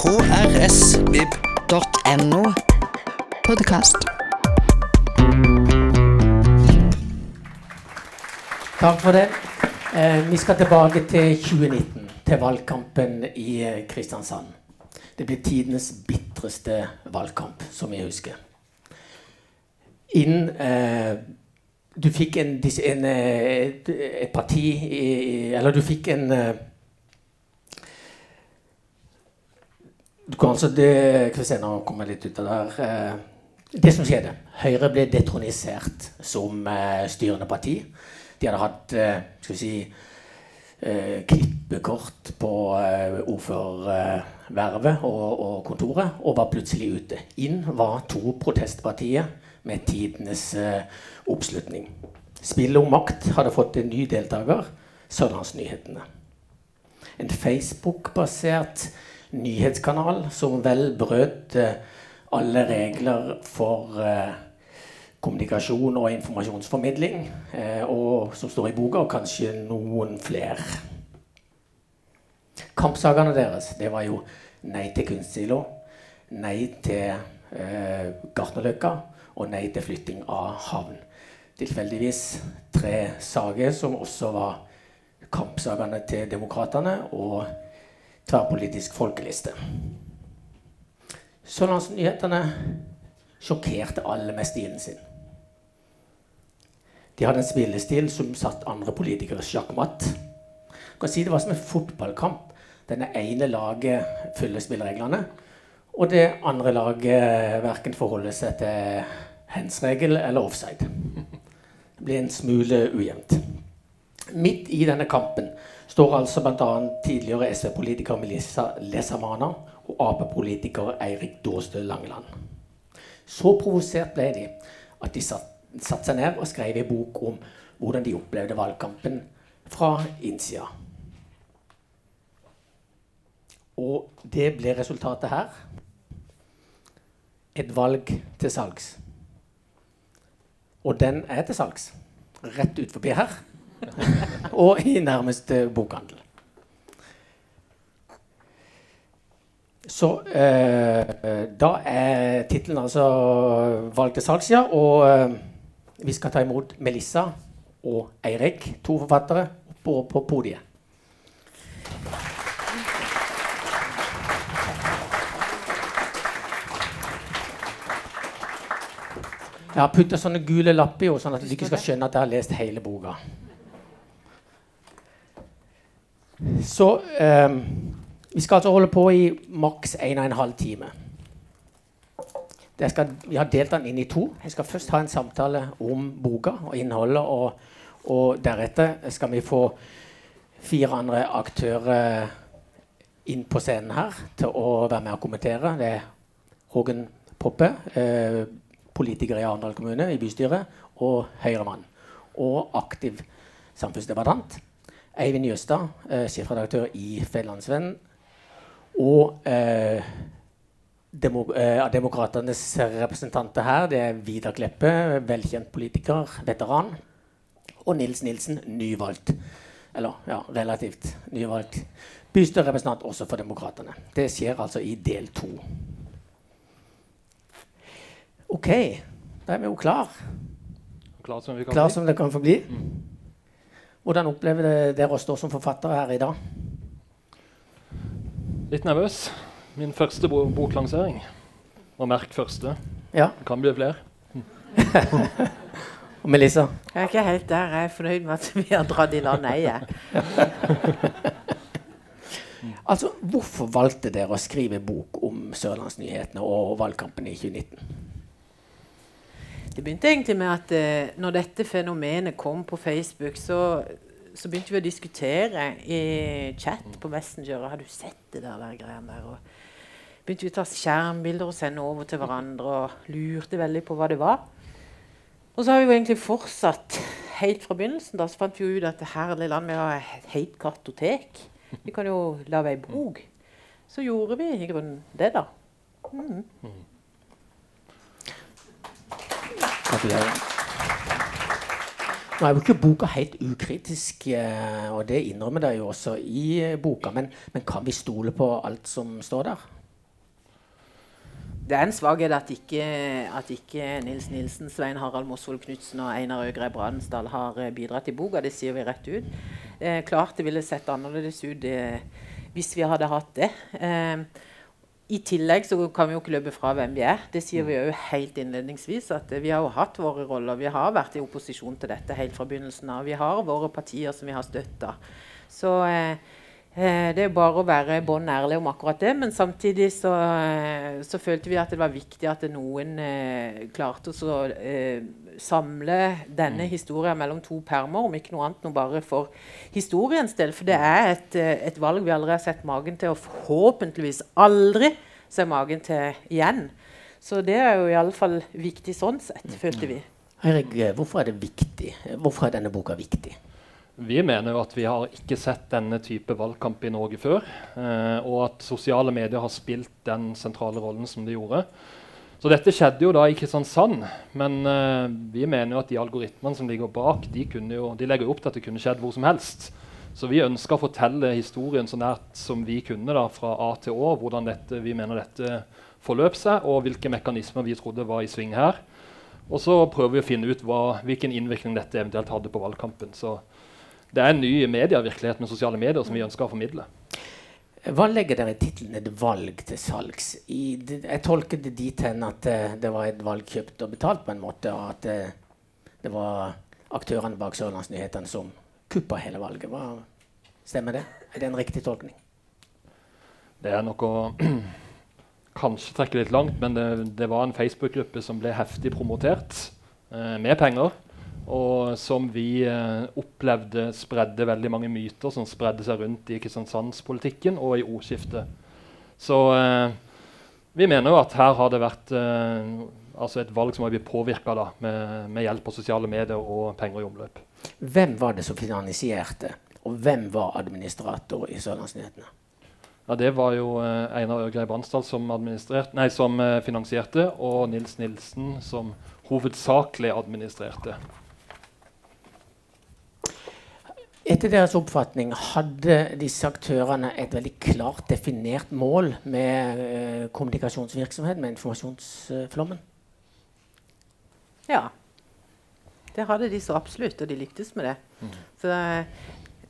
krsvib.no. Podkast. Takk for det. Eh, vi skal tilbake til 2019, til valgkampen i eh, Kristiansand. Det ble tidenes bitreste valgkamp, som jeg husker. Inn eh, Du fikk en, en, eh, et, et parti i, Eller du fikk en kan altså det, se, nå kommer jeg litt ut av det her. Eh, det som skjedde Høyre ble detronisert som eh, styrende parti. De hadde hatt eh, skal vi si, klippekort på ordførervervet og, og kontoret, og var plutselig ute. Inn var to protestpartier med tidenes oppslutning. Spillet om makt hadde fått en ny deltaker, Sørlandsnyhetene. En Facebook-basert nyhetskanal som vel brøt eh, alle regler for eh, kommunikasjon og informasjonsformidling, eh, og som står i boka, og kanskje noen flere. Kampsakene deres det var jo nei til kunstsilo, nei til eh, Gartnerløkka og nei til flytting av havn. Tilfeldigvis tre saker som også var kampsakene til Demokratene og tverrpolitisk folkeliste. Sørlandsnyhetene sjokkerte alle med stilen sin. De hadde en spillestil som satt andre politikere sjakkmatt. Du kan si det var som en fotballkamp. Denne ene laget følger spillereglene, og det andre laget verken forholder seg til hands-regel eller offside. Det blir en smule ujevnt. Midt i denne kampen står altså bl.a. tidligere SV-politiker Melissa Lesamana og Ap-politiker Eirik Daastø Langeland. Så provosert ble de at de satt, seg ned og skrev en bok om hvordan de opplevde valgkampen fra innsida. Og det ble resultatet her. Et valg til salgs. Og den er til salgs. Rett ut her. og i nærmeste bokhandel. Så eh, da er tittelen altså 'Valg til salgs', ja. Og eh, vi skal ta imot Melissa og Eirik, to forfattere, på, på podiet. Jeg har putta sånne gule lapper i, sånn at du ikke skal skjønne at jeg har lest hele boka. Så eh, Vi skal altså holde på i maks 1 12 time. Vi har delt den inn i to. Jeg skal først ha en samtale om boka og innholdet. Og, og deretter skal vi få fire andre aktører inn på scenen her til å være med og kommentere. Det er Hågen Poppe, eh, politiker i Arendal kommune, i bystyret, og Høyremann. Og aktiv samfunnsdebattant. Eivind Jøstad, eh, sjefredaktør i Fedlandsvennen. Og eh, demo, eh, Demokratenes representanter her, det er Vidar Kleppe, velkjent politiker, veteran. Og Nils Nilsen, nyvalgt. Eller ja, relativt nyvalgt. Bystyrerepresentant også for Demokratene. Det skjer altså i del to. OK, da er vi jo klar. Klar som vi kan Klar som det kan få bli. Hvordan opplever dere å stå som forfattere her i dag? Litt nervøs. Min første bo boklansering. Og merk første. Ja, Det kan bli flere. og Melissa? Jeg er ikke helt der. Jeg er fornøyd med at vi har dratt i land eiet. Altså, Hvorfor valgte dere å skrive bok om Sørlandsnyhetene og valgkampen i 2019? Det begynte egentlig med at eh, når dette fenomenet kom på Facebook, så, så begynte vi å diskutere i chat på Messenger. Har du sett det der, der greiene der? Og begynte vi å ta skjermbilder og sende over til hverandre og lurte veldig på hva det var. Og så har vi jo egentlig fortsatt helt fra begynnelsen. Da så fant vi jo ut at herlig land, vi har et helt kartotek. Vi kan jo lage ei bok. Så gjorde vi i grunnen det, da. Mhm. Gratulerer. Nå er jo ikke boka helt ukritisk, eh, og det innrømmer dere jo også i eh, boka. Men, men kan vi stole på alt som står der? det er en svakhet at at ikke Nils Nilsen, Svein Harald Mosvold Knutsen og Einar Øgrei Bradensdal har eh, bidratt i boka. Det sier vi rett ut. Eh, klart det ville sett annerledes ut eh, hvis vi hadde hatt det. Eh, I tillegg så kan vi jo ikke løpe fra hvem vi er. Det sier vi jo helt innledningsvis. at eh, Vi har jo hatt våre roller. Vi har vært i opposisjon til dette helt fra begynnelsen av. Vi har våre partier som vi har støtta. Så eh, det er bare å være bånn ærlig om akkurat det. Men samtidig så, eh, så, følte vi at det var viktig at noen eh, klarte å eh, samle denne mm. historien mellom to permer, om ikke noe annet noe bare for historiens del. For det er et, eh, et valg vi aldri har sett magen til, og forhåpentligvis aldri ser magen til igjen. Så det er jo iallfall viktig sånn sett, følte vi. Eirik, hvorfor er det viktig? Hvorfor er denne boka viktig? Vi mener jo at vi har ikke sett denne type valgkamp i Norge før. Eh, og at sosiale medier har spilt den sentrale rollen som de gjorde. Så dette skjedde jo da i Kristiansand. Men eh, vi mener jo at de algoritmene som ligger bak, de, jo, de legger opp til at det kunne skjedd hvor som helst. Så vi ønska å fortelle historien så nært som vi kunne da, fra A til Å. Hvordan dette, vi mener dette forløp seg, og hvilke mekanismer vi trodde var i sving her. Og så prøver vi å finne ut hva, hvilken innvirkning dette eventuelt hadde på valgkampen. Så det er en ny medievirkelighet med sosiale medier som vi ønsker å formidle. Hva legger dere i tittelen 'Et valg til salgs'? I, jeg tolker det dit hen at uh, det var et valg kjøpt og betalt, på en måte, og at det, det var aktørene bak Sørlandsnyhetene som kuppa hele valget. Hva, stemmer det? Er det en riktig tolkning? Det er nok å kanskje trekke litt langt, men det, det var en Facebook-gruppe som ble heftig promotert eh, med penger og som vi eh, opplevde spredde veldig mange myter som spredde seg rundt i Kristiansandspolitikken og i ordskiftet. Så eh, vi mener jo at her har det vært eh, altså et valg som har blitt påvirka med, med, hjelp av sosiale medier og penger i omløp. Hvem var det som finansierte, og hvem var administrator i Sørlandsnyhetene? Ja, Det var jo eh, Einar Ørgrei Bransdal som, nei, som eh, finansierte, og Nils Nilsen som hovedsakelig administrerte. Etter deres oppfatning hadde disse aktørene et veldig klart definert mål med eh, kommunikasjonsvirksomhet, med informasjonsflommen? Ja. Det hadde de så absolutt, og de lyktes med det. Mm. Så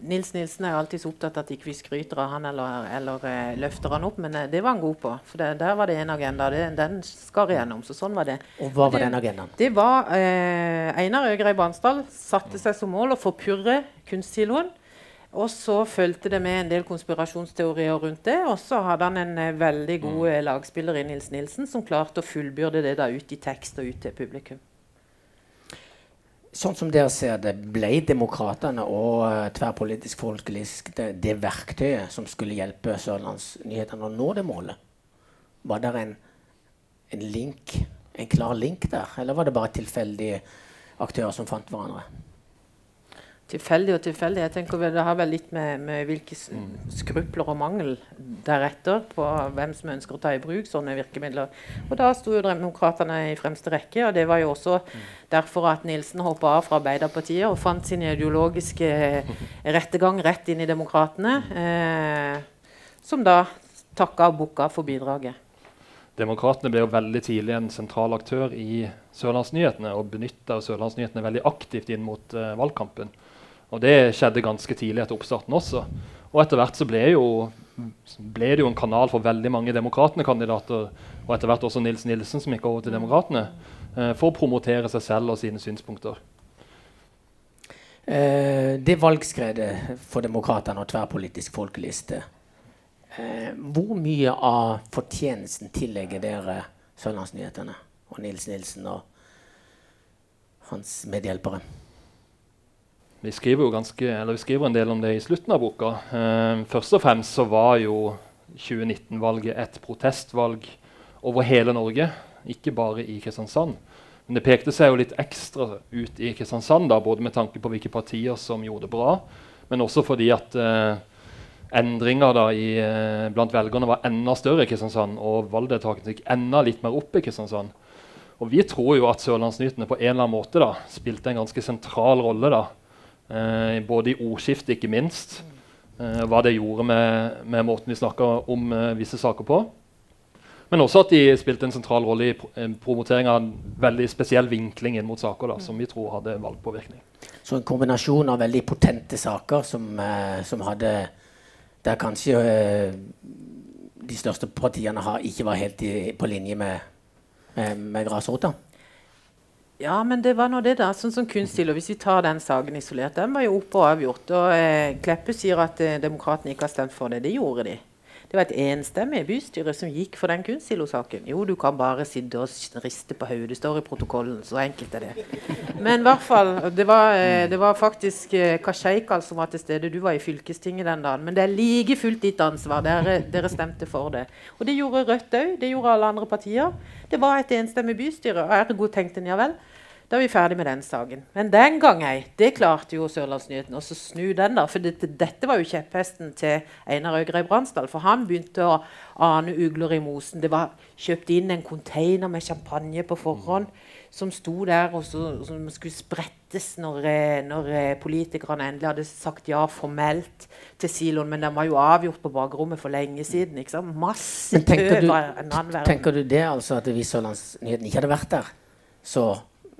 Nils Nilsen er jo alltid så opptatt av at ikke vi skryter av han eller, eller uh, løfter han opp, men uh, det var han god på. For det, der var det en agenda. Det, den skar igjennom. Så sånn var det. Og hva var det, den agendaen? Det var uh, Einar Øgrei Bansdal satte seg som mål å forpurre kunstsiloen. Og så fulgte det med en del konspirasjonsteorier rundt det. Og så hadde han en veldig god mm. lagspiller i Nils Nilsen som klarte å fullbyrde det da ut i tekst og ut til publikum sånn som dere ser det, ble Demokratene og uh, tverrpolitisk folkelig det, det, verktøyet som skulle hjelpe Sørlandsnyhetene å nå det målet? Var det en, en link, en klar link der, eller var det bare tilfeldige aktører som fant hverandre? Tilfeldig og tilfeldig. Jeg tenker Det har vel litt med, med hvilke skrupler og mangel deretter på hvem som ønsker å ta i bruk sånne virkemidler. Og Da sto jo Demokratene i fremste rekke. og Det var jo også derfor at Nilsen hoppa av fra Arbeiderpartiet og fant sin ideologiske rettegang rett inn i Demokratene, eh, som da takka og bukka for bidraget. Demokratene ble jo veldig tidlig en sentral aktør i Sørlandsnyhetene og benytta Sørlandsnyhetene veldig aktivt inn mot uh, valgkampen. Og det skjedde ganske tidlig etter oppstarten også. Og etter hvert så ble, jo, ble det jo en kanal for veldig mange Demokratene-kandidater, og etter hvert også Nils Nilsen, som gikk over til Demokratene, eh, for å promotere seg selv og sine synspunkter. Eh, det valgskredet for Demokratene og tverrpolitisk folkeliste, eh, hvor mye av fortjenesten tillegger dere Sørlandsnyhetene og Nils Nilsen og hans medhjelpere? Vi skriver, ganske, vi skriver, en del om det i slutten av boka. Eh, først og fremst så var jo 2019-valget et protestvalg over hele Norge, ikke bare i Kristiansand. Men det pekte seg jo litt ekstra ut i Kristiansand, da, både med tanke på hvilke partier som gjorde det bra, men også fordi at eh, endringer da i, eh, blant velgerne var enda større i Kristiansand, og valgdeltakelsen gikk enda litt mer opp i Kristiansand. Og vi tror jo at Sørlandsnyhetene på en eller annen måte da, spilte en ganske sentral rolle da, både i ordskiftet, ikke minst. Eh, hva det gjorde med, med måten vi snakka om eh, visse saker på. Men også at de spilte en sentral rolle i pro eh, promotering av en veldig spesiell vinkling inn mot saker da, som vi tror hadde valgpåvirkning. Så en kombinasjon av veldig potente saker som, eh, som hadde Der kanskje eh, de største partiene har, ikke var helt i, på linje med, med, med grasrota. Ja, men det var nå det, da. Sånn som kunststil. Og hvis vi tar den saken isolert, den var jo oppe og avgjort. Og eh, Kleppe sier at eh, demokratene ikke har stemt for det. Det gjorde de. Det var et enstemmig bystyre som gikk for den kunstsilosaken. Jo, du kan bare sitte og riste på hodet. Det står i protokollen. Så enkelt er det. Men i hvert fall, det var, eh, det var faktisk eh, Kasjeikal som var til stede. Du var i fylkestinget den dagen. Men det er like fullt ditt ansvar. Dere, dere stemte for det. Og det gjorde Rødt òg. Det gjorde alle andre partier. Det var et enstemmig bystyre. Og ergo tenkte en ja vel. Da er vi ferdig med den saken. Men den gang ei, det klarte jo Sørlandsnyheten å snu den. da, For dette, dette var jo kjepphesten til Einar Øgrei Bransdal. For han begynte å ane ugler i mosen. Det var kjøpt inn en container med champagne på forhånd som sto der og så, som skulle sprettes når, eh, når eh, politikerne endelig hadde sagt ja formelt til siloen. Men den var jo avgjort på bakrommet for lenge siden. ikke sant? Masse kø du, en annen verden. tenker du det, altså, at hvis Sørlandsnyheten ikke hadde vært der, så,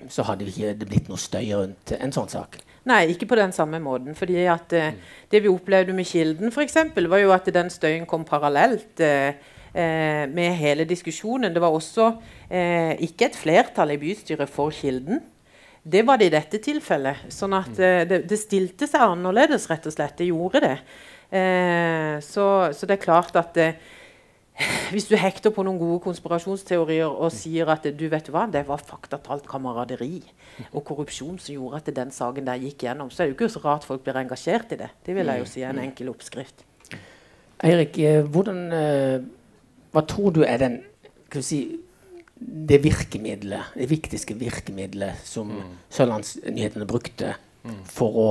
så hadde det ikke blitt noe støy rundt en sånn sak? Nei, ikke på den samme måten. fordi at eh, Det vi opplevde med Kilden, eksempel, var jo at den støyen kom parallelt eh, eh, med hele diskusjonen. Det var også eh, ikke et flertall i bystyret for Kilden. Det var det i dette tilfellet. Sånn at eh, det, det stilte seg annerledes, rett og slett. Det gjorde det. Eh, så, så det er klart at eh, hvis du hekter på noen gode konspirasjonsteorier og sier at du vet hva, det var faktatalt kameraderi og korrupsjon som gjorde at den saken der gikk gjennom, så er det jo ikke så rart folk blir engasjert i det. Det vil jeg jo si er en enkel oppskrift. Eirik, eh, hvordan, eh, hva tror du er den skal vi si, det virkemidlet, det viktigste virkemidlet som Sørlandsnyhetene brukte for å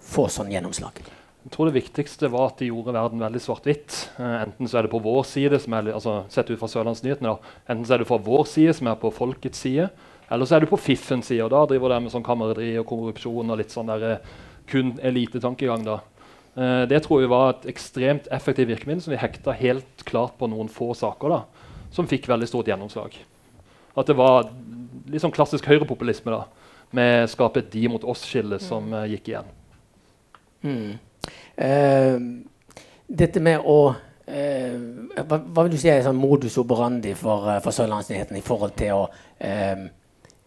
få sånn gjennomslag? Jeg tror det viktigste var at de gjorde verden veldig svart-hvitt. Eh, enten så er det på vår side, er, altså sett ut fra Sørlandsnyhetene, enten så er det fra vår side, som er på folkets side, eller så er det på fiffens side. og Da driver de med sånn kameraderi og korrupsjon og litt sånn der, eh, kun elitetankegang. da. Eh, det tror vi var et ekstremt effektivt virkemiddel som vi hekta helt klart på noen få saker, da, som fikk veldig stort gjennomslag. At det var litt sånn klassisk høyrepopulisme, da, med skape et de mot oss-skille som gikk igjen. Mm. Eh, dette med å eh, hva, hva vil du si er sånn modus operandi for, eh, for Sørlandsnyheten i forhold til å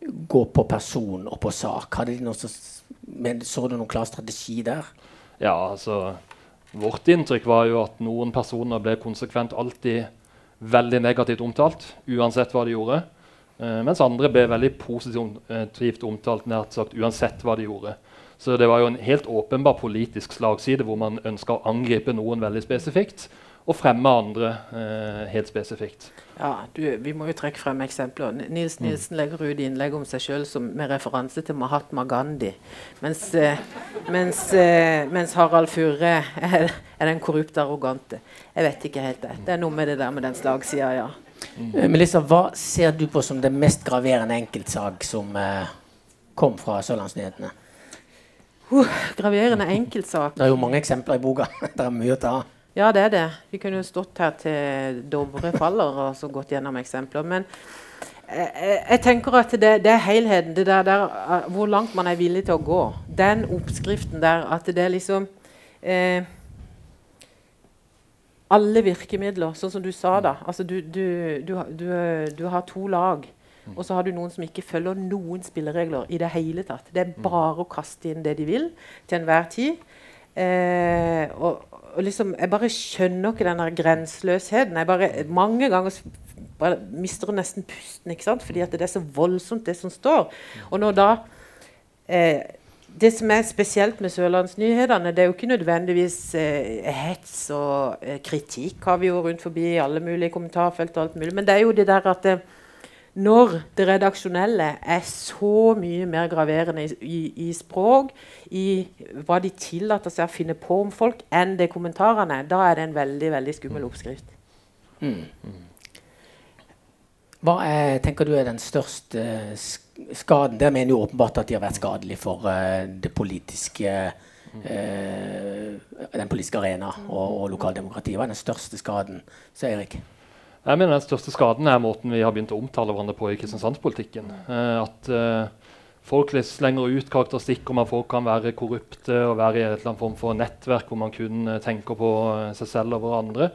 gå på person og på sak? Hadde de noe så, så du noen klar strategi der? Ja, altså Vårt inntrykk var jo at noen personer ble konsekvent alltid veldig negativt omtalt, uansett hva de gjorde. Uh, mens andre ble veldig positivt omtalt nært sagt uansett hva de gjorde. Så det var jo en helt åpenbar politisk slagside hvor man ønska å angripe noen veldig spesifikt og fremme andre eh, helt spesifikt. Ja, du, Vi må jo trekke frem eksempler. Nils Nilsen legger ut innlegg om seg sjøl med referanse til Mahatma Gandhi. Mens, eh, mens, eh, mens Harald Furre er, er den korrupte, arrogante. Jeg vet ikke helt det. Det er noe med det der med den slagsida, ja. Mm. Melissa, hva ser du på som den mest graverende enkeltsak som eh, kom fra Sørlandsnyhetene? Uh, graverende enkeltsak. Det er jo mange eksempler i boka. det er mye å ta av. Ja, det er det. Vi kunne jo stått her til Dovre faller og så gått gjennom eksempler. Men jeg, jeg, jeg tenker at det, det er helheten. Det der, der, uh, hvor langt man er villig til å gå. Den oppskriften der at det er liksom eh, Alle virkemidler, sånn som du sa da. Altså du, du, du, du, du har to lag. Og så har du noen som ikke følger noen spilleregler i det hele tatt. Det er bare å kaste inn det de vil til enhver tid. Eh, og, og liksom, Jeg bare skjønner ikke den der grenseløsheten. Jeg bare, mange ganger bare mister jeg nesten pusten, ikke sant? fordi at det er så voldsomt, det som står. Og når da eh, Det som er spesielt med Sørlandsnyhetene, det er jo ikke nødvendigvis eh, hets og eh, kritikk har vi jo rundt forbi i alle mulige kommentarfelt og alt mulig, men det er jo det der at eh, når det redaksjonelle er så mye mer graverende i, i, i språk, i hva de tillater seg å finne på om folk, enn det kommentarene, da er det en veldig veldig skummel oppskrift. Hva er, tenker du er den største eh, skaden? Der mener jo åpenbart at de har vært skadelige for uh, det politiske uh, den politiske arena og, og lokaldemokratiet. Hva er den største skaden, sier Erik? Jeg mener Den største skaden er måten vi har begynt å omtale hverandre på i kristiansandspolitikken. Uh, at uh, folk slenger ut karakteristikker om at folk kan være korrupte og være i et eller annet form for nettverk hvor man kun eh, tenker på seg selv og hverandre.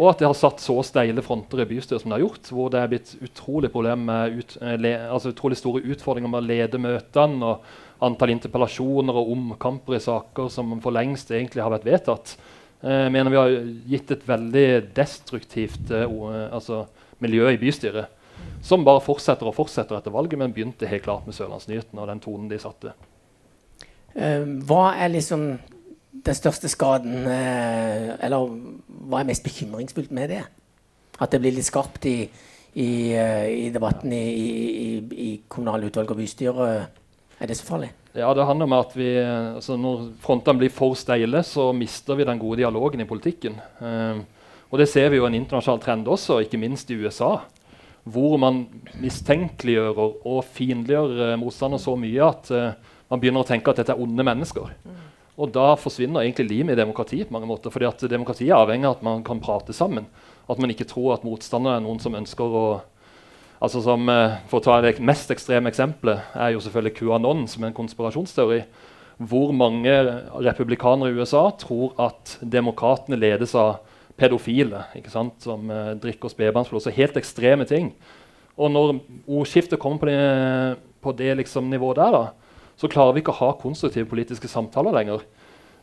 Og at det har satt så steile fronter i bystyret som det har gjort, hvor det er blitt utrolig, ut, eh, le, altså utrolig store utfordringer med å lede møtene og antall interpellasjoner og omkamper i saker som for lengst egentlig har vært vedtatt. Jeg eh, mener vi har gitt et veldig destruktivt eh, altså, miljø i bystyret. Som bare fortsetter og fortsetter etter valget, men begynte helt klart med Sørlandsnyhetene og den tonen de satte. Hva er liksom den største skaden Eller hva er mest bekymringsfullt med det? At det blir litt skarpt i, i, i debatten i, i, i kommunalutvalg og bystyre. Er det så farlig? Ja, det handler om at vi, altså Når frontene blir for steile, så mister vi den gode dialogen i politikken. Um, og Det ser vi jo en internasjonal trend også, ikke minst i USA. Hvor man mistenkeliggjør og fiendtliggjør uh, motstandere så mye at uh, man begynner å tenke at dette er onde mennesker. Og da forsvinner egentlig limet i demokratiet. på mange måter, fordi at Demokratiet er avhengig av at man kan prate sammen. At man ikke tror at motstandere er noen som ønsker å Altså som, eh, for å ta Det mest ekstreme eksempelet er jo selvfølgelig QAnon, som er en konspirasjonsteori. Hvor mange republikanere i USA tror at demokratene ledes av pedofile som eh, drikker spedbarnsblod. Så helt ekstreme ting. Og når ordskiftet kommer på det, på det liksom nivået der, da, så klarer vi ikke å ha konstruktive politiske samtaler lenger.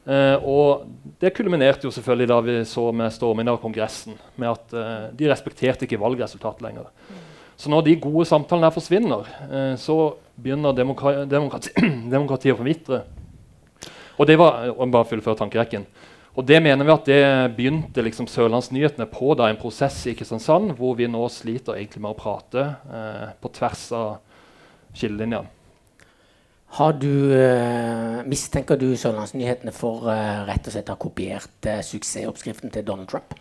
Eh, og det kulminerte jo selvfølgelig da vi så med stormingen av Kongressen. med at eh, De respekterte ikke valgresultatet lenger. Så når de gode samtalene der forsvinner, eh, så begynner demokra demokrati demokratiet å forvitre. Og det var bare fullføre tankerekken. Og det mener vi at det begynte liksom Sørlandsnyhetene på da en prosess i Kristiansand, hvor vi nå sliter egentlig med å prate eh, på tvers av skillelinjene. Har du, eh, mistenker du Sørlandsnyhetene for eh, rett og slett å ha kopiert eh, suksessoppskriften til Donald Trump?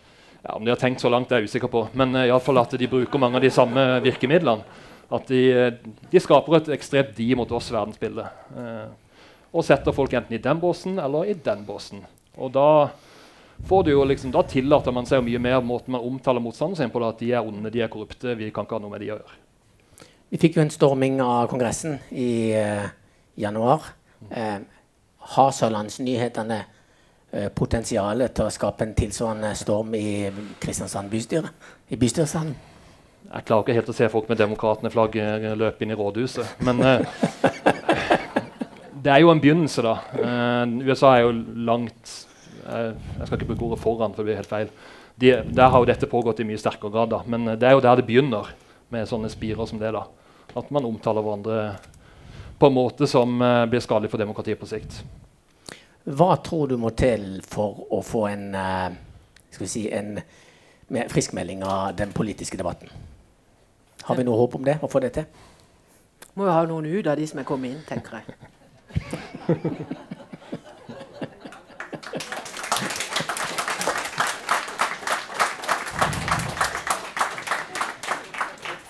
Ja, Om de har tenkt så langt, er jeg usikker på. Men uh, i fall at de bruker mange av de samme virkemidlene. At de, uh, de skaper et ekstremt de mot oss-verdensbilde. Uh, og setter folk enten i den båsen eller i den båsen. Og da, liksom, da tillater man seg mye mer måten man omtaler motstanderen sin på. Da, at de er onde, de er korrupte, vi kan ikke ha noe med de å gjøre. Vi fikk jo en storming av Kongressen i januar. har Sørlandsnyhetene Eh, potensialet til å skape en tilsvarende storm i Kristiansand bystyre? I bystyresalen? Jeg klarer ikke helt å se folk med demokratene-flagg eh, løpe inn i rådhuset. Men eh, det er jo en begynnelse, da. Eh, USA er jo langt eh, Jeg skal ikke bruke ordet 'foran', for det blir helt feil. De, der har jo dette pågått i mye sterkere grad. da. Men det er jo der det begynner, med sånne spirer som det. da. At man omtaler hverandre på en måte som blir skadelig for demokratiet på sikt. Hva tror du må til for å få en, skal vi si, en friskmelding av den politiske debatten? Har vi noe håp om det? Å få det til? Må jo ha noen ut av de som er kommet inn, tenker jeg.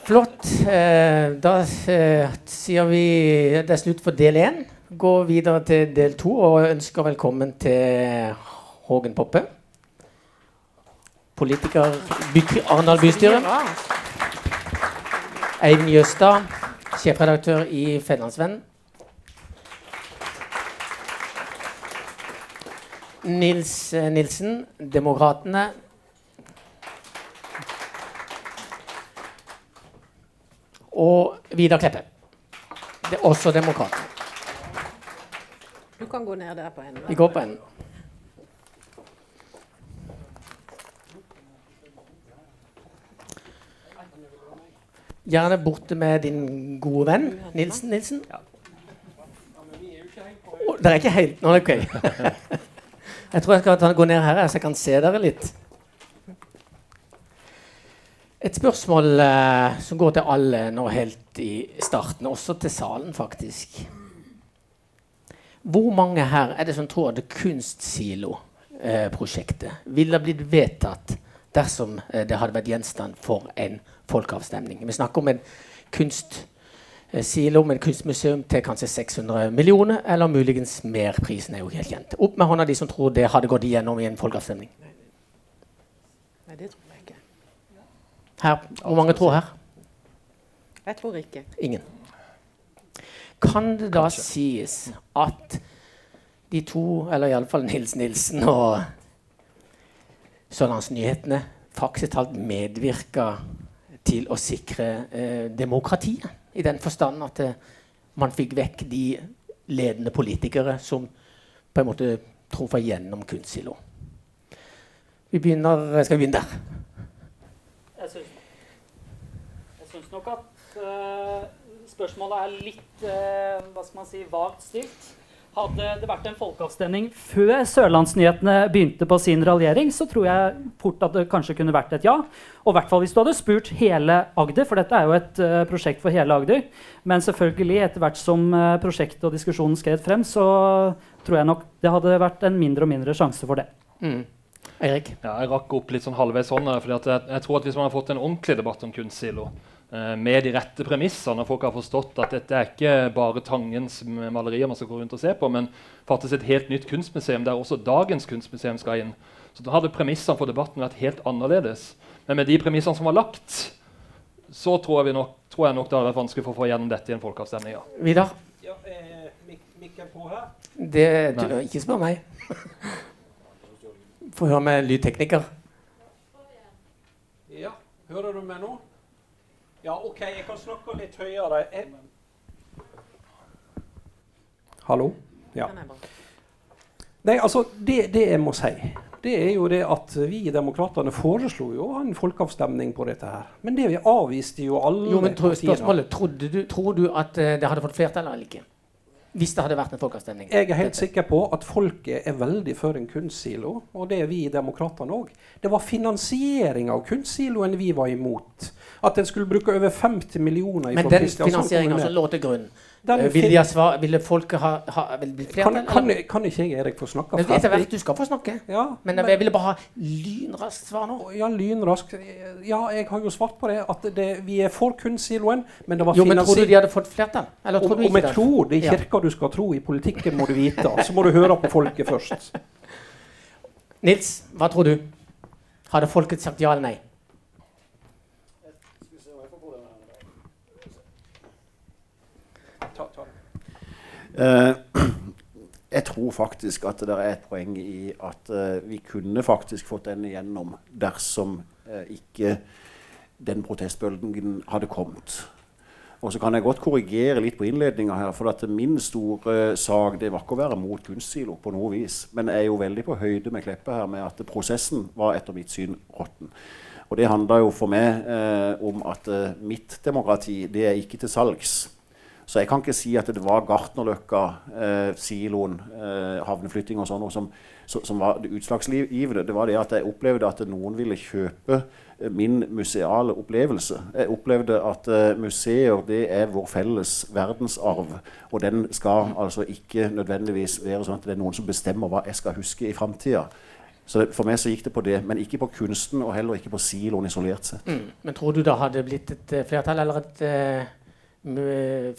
Flott. Eh, da eh, sier vi det er slutt for del én gå videre til del to og ønsker velkommen til Hågen Poppe. Politiker Arendal bystyre. Eivind Jøstad, sjefredaktør i Fedlandsvennen. Nils eh, Nilsen, Demokratene. Og Vidar Kleppe. Det er også Demokratene. Du kan gå ned der på enden. Vi går på enden. Gjerne borte med din gode venn Nilsen. Nilsen. Oh, det er ikke helt Nå, OK. jeg tror jeg skal ta, gå ned her, så jeg kan se dere litt. Et spørsmål eh, som går til alle nå helt i starten, også til salen, faktisk. Hvor mange her er det som tror at Kunstsilo-prosjektet eh, ville blitt vedtatt dersom eh, det hadde vært gjenstand for en folkeavstemning? Vi snakker om en kunstsilo med et kunstmuseum til kanskje 600 millioner, eller muligens mer. Prisen er jo helt kjent. Opp med hånda de som tror det hadde gått igjennom i en folkeavstemning. Nei, det tror jeg ikke. Her. Hvor mange tror her? Jeg tror ikke. Ingen. Kan det da Kanskje. sies at de to, eller iallfall Nils Nilsen og Sørlandsnyhetene, faktisk talt medvirka til å sikre eh, demokratiet? I den forstand at eh, man fikk vekk de ledende politikere som på en måte trumfa gjennom kunstsilo. Vi begynner, skal vi begynne der? Jeg syns, jeg syns nok at eh, spørsmålet er litt eh, hva skal man si, vagt stilt. Hadde det vært en folkeavstemning før Sørlandsnyhetene begynte på sin raljering, så tror jeg fort at det kanskje kunne vært et ja. Og i hvert fall hvis du hadde spurt hele Agder, for dette er jo et uh, prosjekt for hele Agder. Men selvfølgelig, etter hvert som uh, prosjektet og diskusjonen skred frem, så tror jeg nok det hadde vært en mindre og mindre sjanse for det. Mm. Eirik? Ja, jeg rakk opp litt sånn halvveis hånda. For jeg, jeg tror at Hvis man har fått en ordentlig debatt om kunstsilo, med de rette premissene, folk har forstått at dette er ikke bare Tangens malerier man skal gå rundt og se på, men faktisk et helt nytt kunstmuseum der også dagens kunstmuseum skal inn, så da hadde premissene for debatten vært helt annerledes. Men med de premissene som var lagt, så tror jeg, vi nok, tror jeg nok det hadde vært vanskelig for å få gjennom dette i en folkeavstemning. ja. Vidar? Ja, eh, mik mikken på her? Det, du, ikke spør meg. Få høre med lydtekniker. Ja, hører du meg nå? Ja, OK, jeg kan snakke litt høyere. Jeg... Hallo? Ja. Nei, altså, det, det jeg må si, det er jo det at vi i Demokratene foreslo jo en folkeavstemning på dette her. Men det vi avviste jo alle Jo, men tro, partiene. spørsmålet, trodde du, Tror du at eh, det hadde fått flertall eller ikke? Hvis det hadde vært en folkeavstemning? Jeg er helt sikker på at folket er veldig for en kunstsilo, og det er vi i Demokratene òg. Det var finansiering av kunstsiloen vi var imot. At en skulle bruke over 50 millioner Men den finansieringa som lå til grunn, eh, ville, svar, ville folket ha, ha vil bli flertall? kan, kan, kan ikke jeg, Erik, få snakke Men Etter hvert, ferdig? du skal få snakke. Ja, Men jeg ville bare ha lynraskt svar nå. Ja, lynraskt. Ja, jeg har jo svart på det. At det, vi er for kunstsiloen, men det var Jo, men tror du de hadde fått flertall? Eller tror og, du ikke jeg det? tror det er Kirka du skal tro, i politikken må du vite. Så må du høre på folket først. Nils, hva tror du? Hadde folket sagt ja eller nei? Ta, ta. Eh, jeg tror faktisk at det er et poeng i at uh, vi kunne faktisk fått den igjennom dersom uh, ikke den protestbølgen hadde kommet. Og så kan jeg godt korrigere litt på innledninga her. For at min store sak det var ikke å være mot kunstsilo på noe vis. Men jeg er jo veldig på høyde med Kleppe her med at prosessen var etter mitt syn råtten. Og det handler jo for meg eh, om at eh, mitt demokrati det er ikke til salgs. Så jeg kan ikke si at det var Gartnerløkka, eh, siloen, eh, havneflytting og sånn som, som, som var det utslagsgivende. Det var det at jeg opplevde at noen ville kjøpe eh, min museale opplevelse. Jeg opplevde at eh, museer det er vår felles verdensarv. Og den skal altså ikke nødvendigvis være sånn at det er noen som bestemmer hva jeg skal huske i framtida. Så for meg så gikk det på det, men ikke på kunsten og heller ikke på siloen isolert sett. Mm. Men tror du det hadde blitt et eh, flertall eller et eh,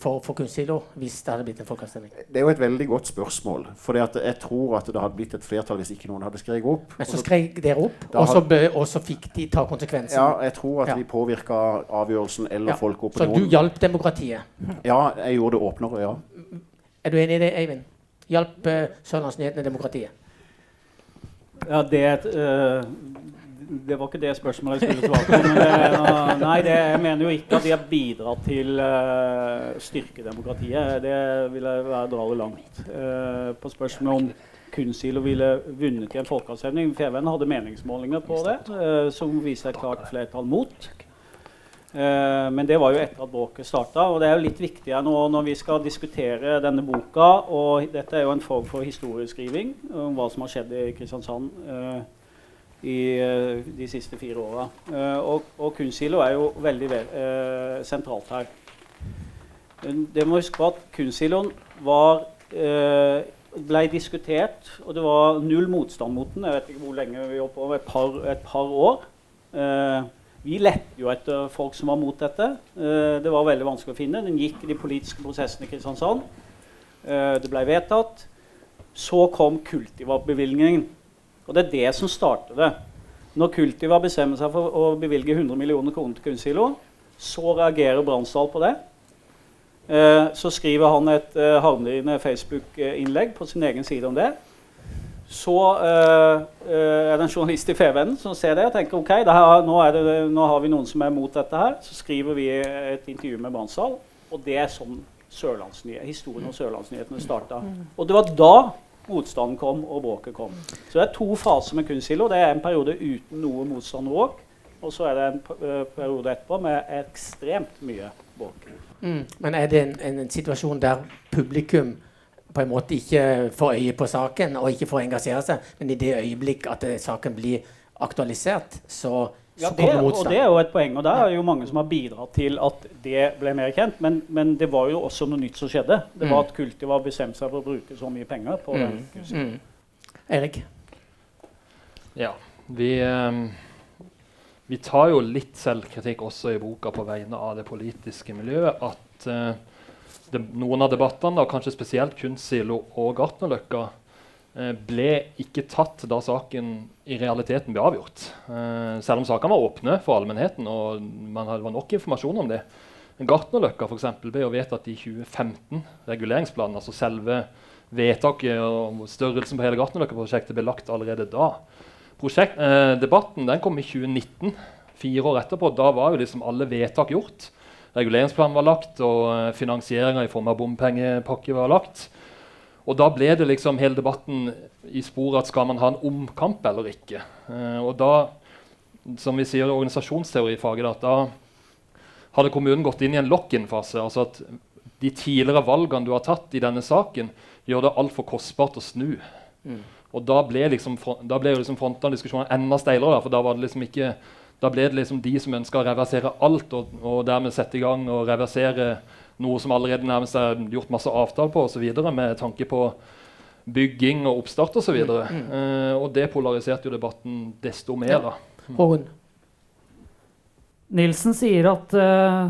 for, for kunstsilo hvis det hadde blitt en folkeavstemning? Det er jo et veldig godt spørsmål. For jeg tror at det hadde blitt et flertall hvis ikke noen hadde skrevet opp. Men så skrek dere opp, og så, hadde... og så fikk de ta konsekvensen. Ja, jeg tror at Ja. vi påvirka avgjørelsen eller Ja. Så du hjalp demokratiet. Ja, jeg gjorde det åpnere, ja. Er du enig i det, Eivind? Hjalp uh, Sørlandsnyhetene demokratiet? Ja, det, eh, det var ikke det spørsmålet jeg skulle svare på. Det, nei, det, jeg mener jo ikke at de har bidratt til uh, styrke. Det vil jeg dra det langt. Uh, på spørsmålet om Kunstsilo ville vunnet i en folkeavstemning FVN hadde meningsmålinger på det, uh, som viste et klart flertall mot. Eh, men det var jo etter at bråket starta. Og det er jo litt viktigere nå når vi skal diskutere denne boka. Og dette er jo en form for historieskriving om hva som har skjedd i Kristiansand eh, i eh, de siste fire åra. Eh, og, og Kunstsilo er jo veldig ve eh, sentralt her. Det må huske på at Kunstsiloen eh, ble diskutert, og det var null motstand mot den. Jeg vet ikke hvor lenge vi holdt på, et par, et par år. Vi lette jo etter folk som var mot dette. Det var veldig vanskelig å finne. Den gikk i de politiske prosessene i Kristiansand. Det ble vedtatt. Så kom Kultiva-bevilgningen. Og det er det som starter det. Når Kultiva bestemmer seg for å bevilge 100 millioner kroner til Kunstsilo, så reagerer Bransdal på det. Eh, så skriver han et eh, Facebook-innlegg på sin egen side om det. Så eh, eh, er det en journalist i Fevennen som ser det og tenker ok, det her, nå, det, nå har vi noen som er mot dette her. Så skriver vi et intervju med Bransdal, og det er sånn historien om Sørlandsnyhetene starta. Og det var da motstanden kom og bråket kom. Så det er to faser med kunstsilo. Det er en periode uten noe motstand og bråk. Og så er det en periode etterpå med ekstremt mye bråk. Mm. Men er det en, en, en situasjon der publikum på en måte ikke får øye på saken og ikke får engasjere seg, men i det øyeblikk at eh, saken blir aktualisert, så, Ja, det, og det er jo et poeng, og der er jo mange som har bidratt til at det ble mer kjent. Men, men det var jo også noe nytt som skjedde. Det var at Kultiva bestemte seg for å bruke så mye penger på den kunsten. Mm. Erik? Ja, vi, ehm, vi tar jo litt selvkritikk også i boka på vegne av det politiske miljøet. At uh, det, noen av debattene, og kanskje spesielt Kunstsilo og Gartnerløkka, uh, ble ikke tatt da saken i realiteten ble avgjort. Eh, selv om sakene var åpne for allmennheten og man hadde, var nok informasjon om det. Gartnerløkka for eksempel, ble jo vedtatt i 2015, reguleringsplanen. altså selve vedtaket og størrelsen på hele Gartnerløkka-prosjektet ble lagt allerede da. Prosjekt, eh, debatten den kom i 2019, fire år etterpå. Da var jo liksom alle vedtak gjort. Reguleringsplanen var lagt, og eh, finansieringa i form av bompengepakke var lagt. Og da ble det liksom hele debatten i sporet at skal man ha en omkamp eller ikke. Eh, og da, som vi sier i organisasjonsteorifaget, da, da hadde kommunen gått inn i en lock-in-fase. altså at de tidligere valgene du har tatt i denne saken, gjør det altfor kostbart å snu. Og da ble, liksom, da ble liksom frontene diskusjonen enda steilere. For da var det liksom ikke da ble det liksom de som ønska å reversere alt, og, og dermed sette i gang og reversere noe som allerede nærmest er gjort masse avtaler på osv., med tanke på bygging og oppstart osv. Og, så uh, og det polariserte jo debatten desto mer. da. Håkon? Nilsen sier at uh,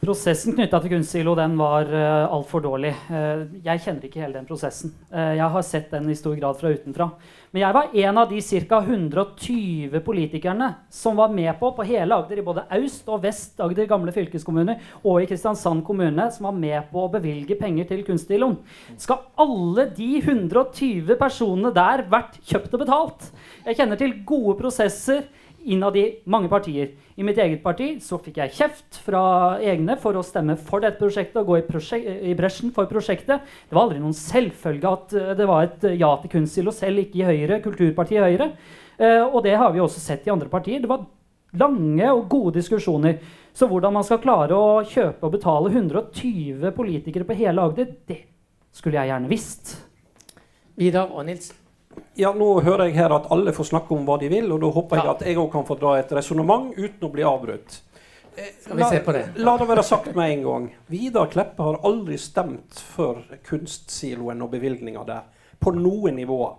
prosessen knytta til kunstsilo den var uh, altfor dårlig. Uh, jeg kjenner ikke hele den prosessen. Eh, jeg har sett den i stor grad fra utenfra. Men jeg var en av de ca. 120 politikerne som var med på på hele Agder, i både Aust- og Vest-Agder gamle fylkeskommuner og i Kristiansand kommune, som var med på å bevilge penger til kunstsiloen. Skal alle de 120 personene der vært kjøpt og betalt? Jeg kjenner til gode prosesser innad i mange partier. I mitt eget parti så fikk jeg kjeft fra egne for å stemme for dette prosjektet og gå i, prosjek i bresjen for prosjektet. Det var aldri noen selvfølge at eh, det var et eh, ja til kunstsilo, selv ikke i Høyre, kulturpartiet Høyre. Eh, og det har vi også sett i andre partier. Det var lange og gode diskusjoner. Så hvordan man skal klare å kjøpe og betale 120 politikere på hele Agder, det skulle jeg gjerne visst. Vidar og Nils? Ja, Nå hører jeg her at alle får snakke om hva de vil, og da håper jeg at jeg òg kan få dra et resonnement uten å bli avbrutt. Skal vi se på det? La det være sagt med en gang. Vidar Kleppe har aldri stemt for kunstsiloen og bevilgninger der. På noe nivåer.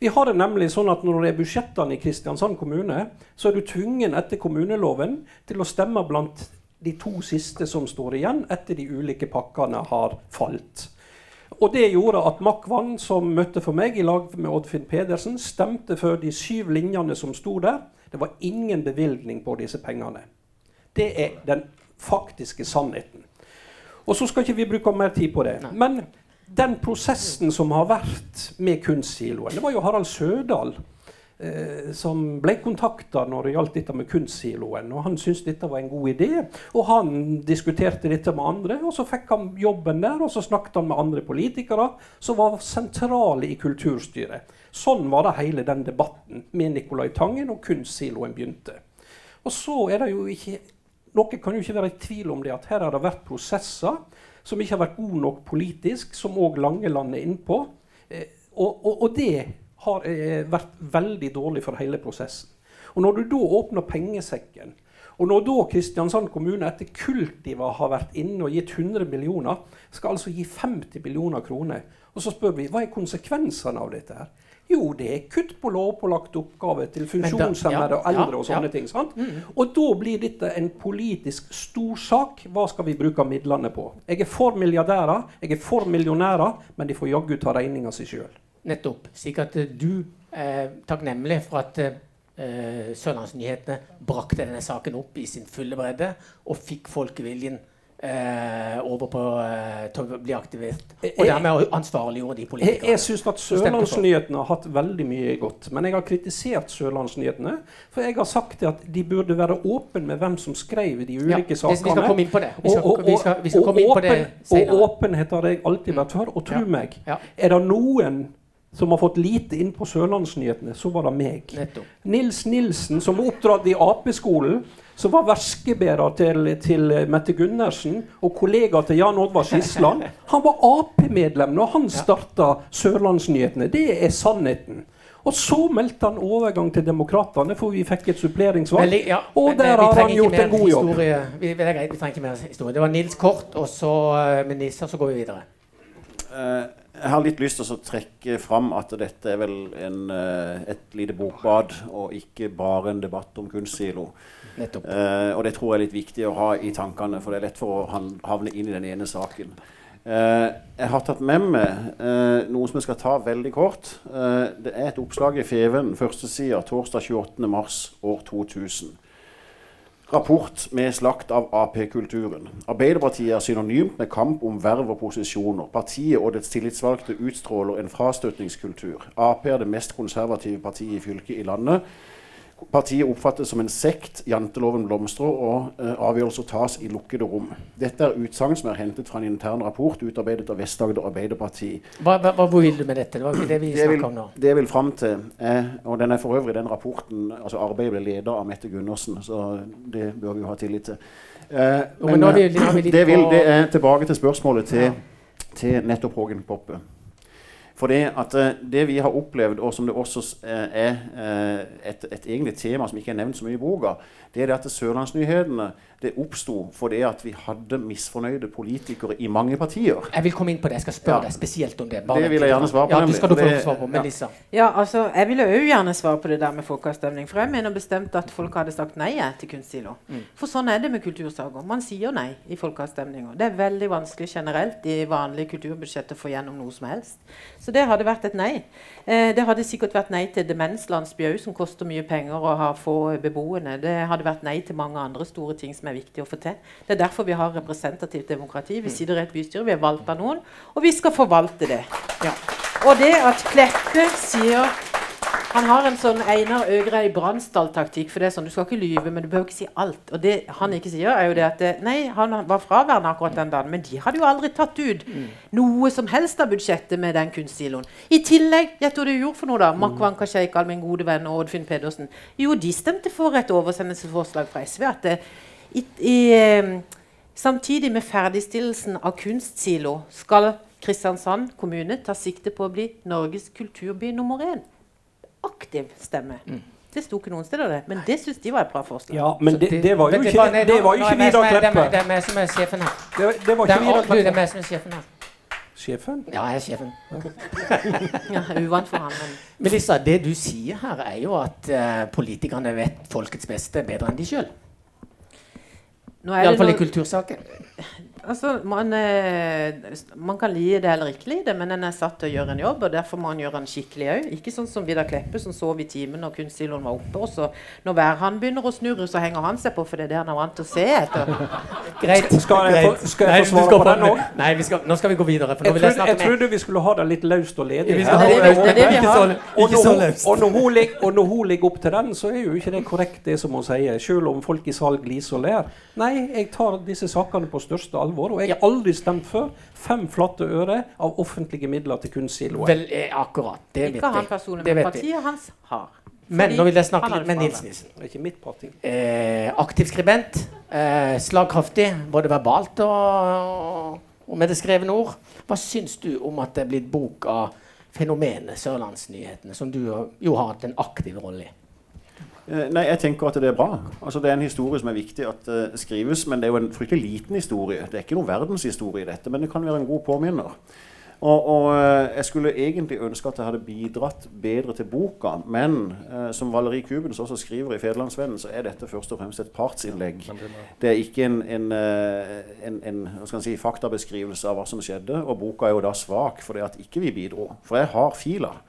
Vi har det nemlig sånn at Når det er budsjettene i Kristiansand kommune, så er du tvungen etter kommuneloven til å stemme blant de to siste som står igjen etter de ulike pakkene har falt. Og det gjorde at Makvan, som møtte for meg i lag med Oddfinn Pedersen, stemte for de syv linjene som sto der. Det var ingen bevilgning på disse pengene. Det er den faktiske sannheten. Og så skal ikke vi bruke mer tid på det. Men den prosessen som har vært med kunstsiloen Det var jo Harald Sødal eh, som ble kontakta når det gjaldt dette med kunstsiloen. Og han syntes dette var en god idé. Og han diskuterte dette med andre, og så fikk han jobben der. Og så snakket han med andre politikere som var sentrale i kulturstyret. Sånn var det hele den debatten med Nicolai Tangen og kunstsiloen begynte. Og så er det jo ikke Noe kan jo ikke være i tvil om det at her har det vært prosesser som ikke har vært gode nok politisk, som òg Langeland er innpå. Eh, og, og, og det har eh, vært veldig dårlig for hele prosessen. Og Når du da åpner pengesekken, og når da Kristiansand kommune etter Kultiva har vært inne og gitt 100 millioner, skal altså gi 50 millioner kroner, og så spør vi hva er konsekvensene av dette her? Jo, det er kutt på lovpålagte oppgaver til funksjonshemmede og eldre og sånne ting. sant? Og da blir dette en politisk storsak. Hva skal vi bruke midlene på? Jeg er for milliardærer, jeg er for millionærer, men de får jaggu ta regninga si sjøl. Nettopp. Slik at eh, du er takknemlig for at eh, Sørlandsnyhetene brakte denne saken opp i sin fulle bredde og fikk folkeviljen eh, over på eh, til å bli aktivert. Og dermed ansvarliggjorde de Jeg, politikerne. jeg syns at Sørlandsnyhetene har hatt veldig mye godt. Men jeg har kritisert Sørlandsnyhetene. For jeg har sagt at de burde være åpne med hvem som skrev de Ja, ulike vi skal sakene. komme inn på det. Vi skal- Og- og- vi skal- vi skal og komme inn på det senere. Og åpenhet har jeg alltid vært for. Og tro Ja. meg, Ja. er det noen som har fått lite inn på Sørlandsnyhetene, så var det meg. Nettopp. Nils Nilsen, som var oppdratt i Ap-skolen, som var verskebærer til, til Mette Gundersen og kollega til Jan Oddvar Skisland. Han var Ap-medlem når han starta Sørlandsnyhetene. Det er sannheten. Og så meldte han overgang til Demokratene, for vi fikk et suppleringsvalg. Veldig- ja, og der men har han gjort en god jobb. Vi, det er greit, vi trenger ikke mer historie. Det var Nils Kort, og så uh, minister, så går vi videre. Eh, jeg har litt lyst til å trekke fram at dette er vel en, eh, et lite bokbad, og ikke bare en debatt om kunstsilo. Nettopp. Eh, og det tror jeg er litt viktig å ha i tankene, for det er lett for å havne inn i den ene saken. Eh, jeg har tatt med meg eh, noe som jeg skal ta veldig kort. Eh, det er et oppslag i Feven, første side, torsdag 28. mars år 2000. Rapport med slakt av Ap-kulturen. Arbeiderpartiet er synonymt med kamp om verv og posisjoner. Partiet og dets tillitsvalgte utstråler en frastøtningskultur. Ap er det mest konservative partiet i fylket i landet. Partiet oppfattes som en sekt, janteloven blomstrer, og eh, avgjørelser tas i lukkede rom. Dette er utsagn som er hentet fra en intern rapport utarbeidet av Vest-Agder Arbeiderparti. Hva, hva, hvor vil du med dette? Det var ikke det vi snakka om nå. det jeg vil fram til, eh, og den er for øvrig den rapporten altså Arbeidet ble ledet av Mette Gundersen, så det bør vi jo ha tillit til. Eh, Jo, men er vi- vi det, vil, det er tilbake til spørsmålet til, Ja. til nettopp Hågen Poppe. For eh, det vi har opplevd, og som det også eh, er eh, et, et egentlig tema som ikke er nevnt så mye i boka, det er at Sørlandsnyhetene det oppsto fordi at vi hadde misfornøyde politikere i mange partier. Jeg vil komme inn på det. Jeg skal spørre Ja. deg spesielt om det. Det vil jeg gjerne svare på, Ja, det skal du få det- svar på. Melissa. Ja, altså, Jeg ville òg gjerne svare på det der med folkeavstemning. For jeg mener bestemt at folk hadde sagt nei til kunstsilo. For sånn er det med kultursaker. Man sier nei i folkeavstemninger. Det er veldig vanskelig generelt i vanlige kulturbudsjetter å få gjennom noe som helst. Så det hadde vært et nei. Eh, det hadde sikkert vært nei til demenslandsby som koster mye penger og har få beboende. Det hadde vært nei til mange andre store ting som er viktig å få til. Det er derfor vi har representativt demokrati. Vi sitter i et bystyre, vi er valgt av noen, og vi skal forvalte det. Ja. Og det at Kleppe sier Han har en sånn Einar Øgrei Bransdal-taktikk. For det er sånn, Du skal ikke lyve, men du behøver ikke si alt. Og det han ikke sier, er jo det at det, Nei, han var fraværende akkurat den dagen, men de hadde jo aldri tatt ut noe som helst av budsjettet med den kunstsiloen. I tillegg, gjett hva du gjorde for noe, da? Makwan Kasheikal, min gode venn, og Oddfinn Pedersen. Jo, de stemte for et oversendelsesforslag fra SV. at det, i, i, eh, Samtidig med ferdigstillelsen av kunstsilo skal Kristiansand kommune ta sikte på å bli Norges kulturby nummer én. Aktiv stemme. Det sto ikke noen steder, det. Men det syns de var et bra forslag. Ja, men det, det var jo ikke, det var jo ikke Vidar Kleppe. Det er meg som er sjefen her. Det, det var ikke Vidar Kleppe. det er meg som er sjefen her. Sjefen? Ja, jeg er sjefen. Ja, uvant for ham, men Melissa, det du sier her, er jo at uh, politikerne vet folkets beste bedre enn de sjøl. er Iallfall i kultursaken. Altså, man, eh, man kan lide det eller ikke lide, men en er satt til å gjøre en jobb, og derfor må en gjøre den skikkelig òg. Ikke sånn som Vidar Kleppe, som sov i timen når kunstsiloen var oppe. Og så når værhannen begynner å snurre, så henger han seg på, for det er det han er vant til å se etter. Greit. Skal jeg få- skal jeg få svare på den også? Nei, vi skal, nå skal vi gå videre. For nå Jeg vil jeg trodde, jeg trodde vi skulle ha det litt løst og ledig. Ja, det, det er det vi ikke har. Og Ikke når, så hun, og når hun ligger opp til den, så er jo ikke det korrekt, det som hun sier. Selv om folk i salg gliser og ler. Nei, jeg tar disse sakene på største alvor. Og jeg har aldri stemt før. fem flate øre av offentlige midler til kunstsiloen. Vel, eh, akkurat. Det vet Ikke han jeg. personlig, Det men vet jeg. partiet hans har. Men nå vil jeg snakke litt med Nils Nilsen. Nissen. Det er ikke mitt parti. Eh, aktiv skribent. Eh, slagkraftig, både verbalt og, og med det skrevne ord. Hva syns du om at det er blitt bok av fenomenet Sørlandsnyhetene, som du jo har hatt en aktiv rolle i? Eh, Nei, jeg tenker at det er bra. Altså, det er en historie som er viktig at uh, skrives, men det er jo en fryktelig liten historie. Det er ikke noen verdenshistorie i dette, men det kan være en god påminner. Og, og eh, jeg skulle egentlig ønske at jeg hadde bidratt bedre til boka, men eh, som Valeri Kubens også skriver i Federlandsvennen, så er dette først og fremst et partsinnlegg. Det er ikke en, en, en, en si, faktabeskrivelse av hva som skjedde, og boka er jo da svak fordi at ikke vi bidro. For jeg har filer.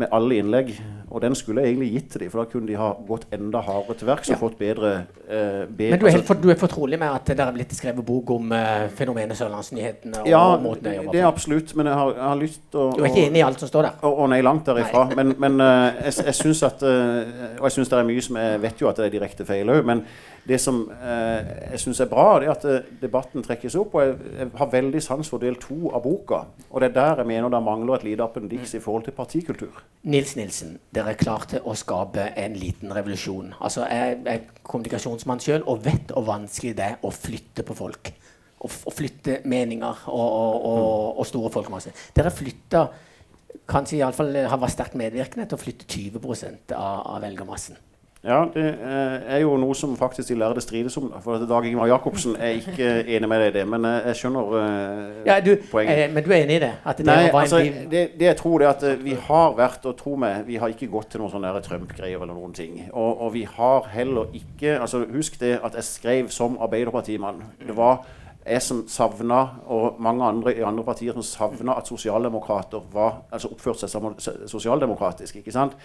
Med alle innlegg. Og den skulle jeg egentlig gitt til dem, for da kunne de ha gått enda hardere til verks og Ja. fått bedre, eh, bedre, Men du er, helt altså- for, du er fortrolig med at det er blitt skrevet bok om eh, fenomenet Sørlandsnyhetene? Ja, måten de jobber det er absolutt, men jeg har, jeg har lyst til å Du er ikke enig i alt som står der? Å, å nei, langt derifra. Men, men eh, jeg, jeg syns at eh, Og jeg syns det er mye som jeg vet jo at det er direkte feil òg, men det som eh, jeg syns er bra, er at eh, debatten trekkes opp. Og jeg, jeg har veldig sans for del to av boka. Og det er der jeg mener det mangler et lite appendiks i forhold til partikultur. Nils Nilsen, dere klarte å skape en liten revolusjon. Altså, Jeg er kommunikasjonsmann sjøl og vet hvor vanskelig det er å flytte på folk. Å, å flytte meninger og, og, og, og store folkemasser. Dere flytta kanskje iallfall har vært sterkt medvirkende til å flytte 20 av, av velgermassen. Ja, det eh, er jo noe som faktisk de lærde strides om. For Dag Ingvar Jacobsen er ikke enig med deg i det, men eh, jeg skjønner eh, Ja, du, poenget. eh, men du er enig i det? At det Nei, altså, det, det jeg tror det er at eh, vi har vært, og tro meg, vi har ikke gått til noen sånne Trump-greier eller noen ting. Og, og vi har heller ikke altså Husk det at jeg skrev som Arbeiderpartimann. Det var jeg som savna, og mange andre i andre partier som savna at sosialdemokrater var, altså oppførte seg som sosialdemokratisk. ikke sant?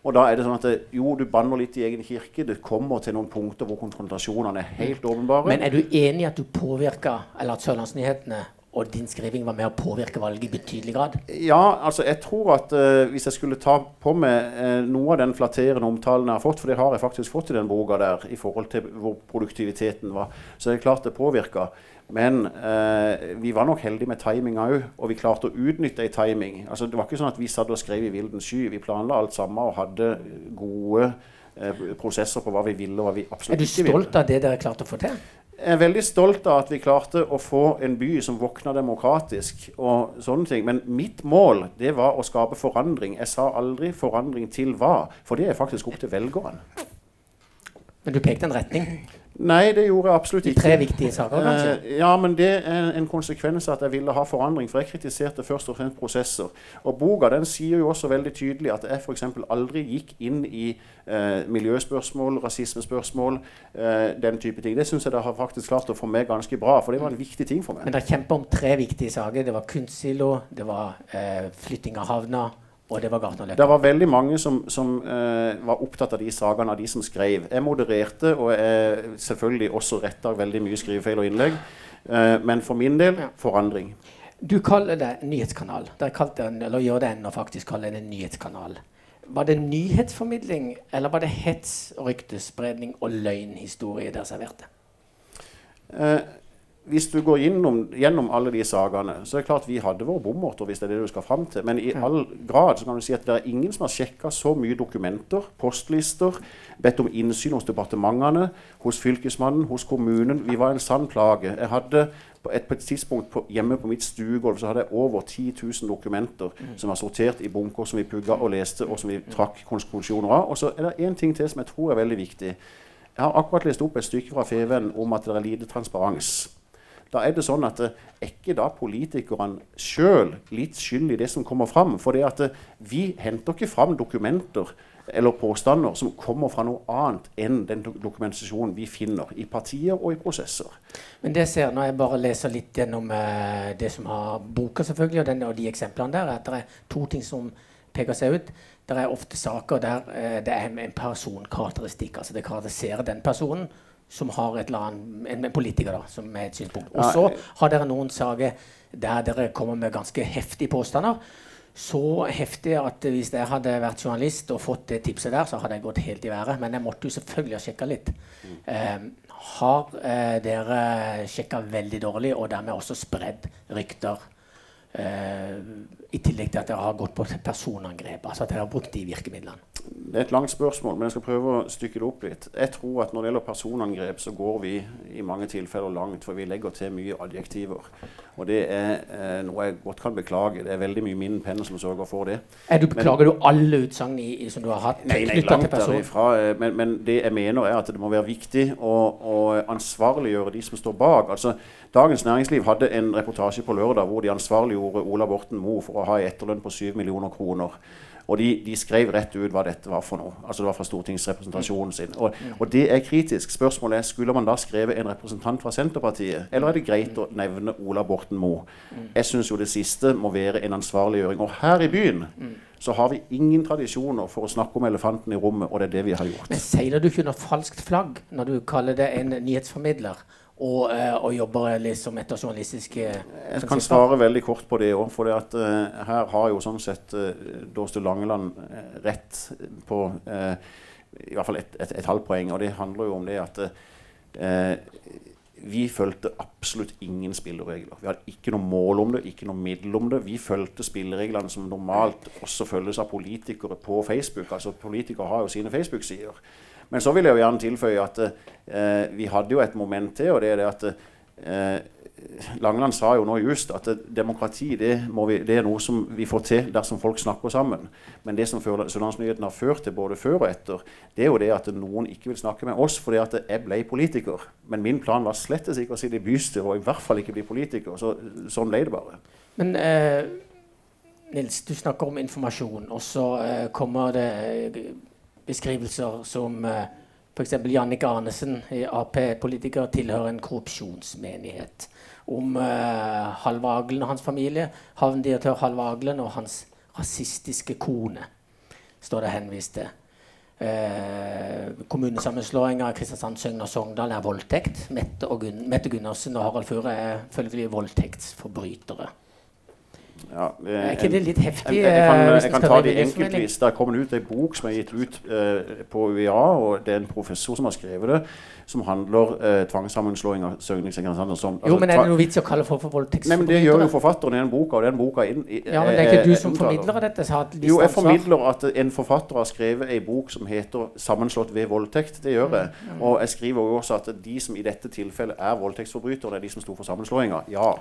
Og da er det sånn at det, Jo, du banner litt i egen kirke. Det kommer til noen punkter hvor konfrontasjonene er helt åpenbare. Men er du enig i at du påvirka, eller at Sørlandsnyhetene og din skriving var med å påvirke valget i betydelig grad? Ja, altså jeg tror at uh, hvis jeg skulle ta på meg uh, noe av den flatterende omtalen jeg har fått, for det har jeg faktisk fått i den boka der, i forhold til hvor produktiviteten var, så er det klart det påvirka. Men eh, vi var nok heldige med timinga òg, og vi klarte å utnytte ei timing. Altså, det var ikke sånn at vi satt og skrev i vilden sky. Vi planla alt sammen og hadde gode eh, prosesser på hva vi ville og hva vi absolutt ikke ville. Er du stolt av det dere klarte å få til? Jeg er veldig stolt av at vi klarte å få en by som våkna demokratisk. og sånne ting. Men mitt mål det var å skape forandring. Jeg sa aldri 'forandring til hva', for det er faktisk opp til velgeren. Men du pekte en retning. Nei, det gjorde jeg absolutt ikke. ikke. tre viktige saker, kanskje? Eh, ja, men det er en konsekvens av at jeg ville ha forandring. For jeg kritiserte først og fremst prosesser. Og boka den sier jo også veldig tydelig at jeg f.eks. aldri gikk inn i eh, miljøspørsmål, rasismespørsmål, eh, den type ting. Det syns jeg det har faktisk klart å få med ganske bra, for det var en viktig ting for meg. Men dere kjemper om tre viktige saker. Det var kunstsilo, det var eh, flytting av havna, og det var Gartnerløkka. Det var veldig mange som, som eh, var opptatt av de sagaene av de som skrev. Jeg modererte, og jeg selvfølgelig også retta veldig mye skrivefeil og innlegg. Eh, men for min del forandring. Du kaller det nyhetskanal. Dere kalte den, eller gjør det ennå faktisk, kaller det en nyhetskanal. Var det nyhetsformidling, eller var det hets, ryktespredning og løgnhistorie dere serverte? Eh, hvis du går gjennom, gjennom alle de sakene, så er det klart vi hadde våre bommerter, hvis det er det du skal fram til. Men i all grad så kan du si at det er ingen som har sjekka så mye dokumenter, postlister, bedt om innsyn hos departementene, hos fylkesmannen, hos kommunen. Vi var en sann plage. Jeg hadde på et, på et tidspunkt på, hjemme på mitt stuegulv så hadde jeg over 10 000 dokumenter som var sortert i bunker som vi pugga og leste, og som vi trakk konklusjoner av. Og så er det én ting til som jeg tror er veldig viktig. Jeg har akkurat lest opp et stykke fra Feven om at det er lite transparens. Da er det sånn at eh, er ikke da politikerne sjøl litt skyld i det som kommer fram? For det at eh, vi henter ikke fram dokumenter eller påstander som kommer fra noe annet enn den dokumentasjonen vi finner i partier og i prosesser. Men det ser når jeg bare leser litt gjennom eh, det som har boka, selvfølgelig, og, den, og de eksemplene der, at det er to ting som peker seg ut. Det er ofte saker der eh, det er en personkarakteristikk. altså Det karakteriserer den personen som har et eller annet, en, politiker da, som er et synspunkt. Og så eh. har dere noen saker der dere kommer med ganske heftige påstander. Så heftig at hvis jeg hadde vært journalist og fått det tipset der, så hadde jeg gått helt i været. Men jeg måtte jo selvfølgelig ha sjekka litt. Eh, har eh, dere sjekka veldig dårlig, og dermed også spredd rykter? Eh, I tillegg til at dere har gått på personangrep. Altså at dere har brukt de virkemidlene. Det er et langt spørsmål, men jeg skal prøve å stykke det opp litt. Jeg tror at Når det gjelder personangrep, så går vi i mange tilfeller langt, for vi legger til mye adjektiver. Og det er eh, noe jeg godt kan beklage. Det er veldig mye min penn som sørger for det. Er du, beklager du alle utsagn som du har hatt Nei, nei, til langt person? derifra. eh, Men, men det jeg mener er at det må være viktig å, å ansvarliggjøre de som står bak. Altså, Dagens Næringsliv hadde en reportasje på lørdag hvor de ansvarliggjorde Ola Borten Moe for å ha en etterlønn på 7 millioner kroner. Og de, de skrev rett ut hva dette var for noe. Altså Det var fra stortingsrepresentasjonen sin. Og, og det er kritisk. Spørsmålet er skulle man da skrevet en representant fra Senterpartiet, eller er det greit å nevne Ola Borten Moe? Jeg syns jo det siste må være en ansvarliggjøring. Og her i byen så har vi ingen tradisjoner for å snakke om elefanten i rommet, og det er det vi har gjort. Men seiler du ikke noe falskt flagg når du kaller det en nyhetsformidler? Og, eh, og jobber liksom etter journalistiske Jeg kan svare veldig kort på det òg. For det at, uh, her har jo sånn sett uh, Dårstø Langeland eh, rett på uh, i hvert fall et, et, et halvt poeng. Og det handler jo om det at eh, vi fulgte absolutt ingen spilleregler. Vi hadde ikke noe mål om det, ikke noe middel om det. Vi fulgte spillereglene som normalt også følges av politikere på Facebook. Altså Politikere har jo sine Facebook-sider. Men så vil jeg jo gjerne tilføye at eh, vi hadde jo et moment til, og det er det at eh, Langeland sa jo nå just at eh, demokrati det, vi, det er noe som vi får til dersom folk snakker sammen. Men det som Sørlandsnyheten har ført til både før og etter, det er jo det at noen ikke vil snakke med oss fordi at jeg ble politiker. Men min plan var slett ikke å sitte i bystyret og i hvert fall ikke bli politiker. Så, sånn ble det bare. Men eh, Nils, du snakker om informasjon, og så eh, kommer det beskrivelser som eh, f.eks. Jannik Arnesen, Ap-politiker, tilhører en korrupsjonsmenighet. Om eh, Aglen og hans familie, havndirektør Halvaglen Aglen og hans rasistiske kone, står det henvist til. Eh, Kommunesammenslåinga av Kristiansand, Søgne og Sogndal er voldtekt. Mette, og Gun Mette Gundersen og Harald Fure er følgelig voldtektsforbrytere. Ja, eh, Er ikke det litt heftig? Jeg, jeg, kan, eh, jeg kan ta det enkeltvis. Det er kommet ut en bok som er gitt ut eh, på UiA, og det er en professor som har skrevet det, som handler eh, tvangssammenslåing av Søgne Kristiansand. Som, Jo, men er det noe vits i å kalle folk for men Det gjør jo forfatteren i den boka, og den boka inn, i- Ja, men det er ikke du som formidler dette? Jo, jeg formidler at en forfatter har skrevet en bok som heter 'Sammenslått ved voldtekt'. Det gjør jeg. Mm, Og jeg skriver også at de som i dette tilfellet er voldtektsforbrytere, det er de som sto for sammenslåinga. Ja.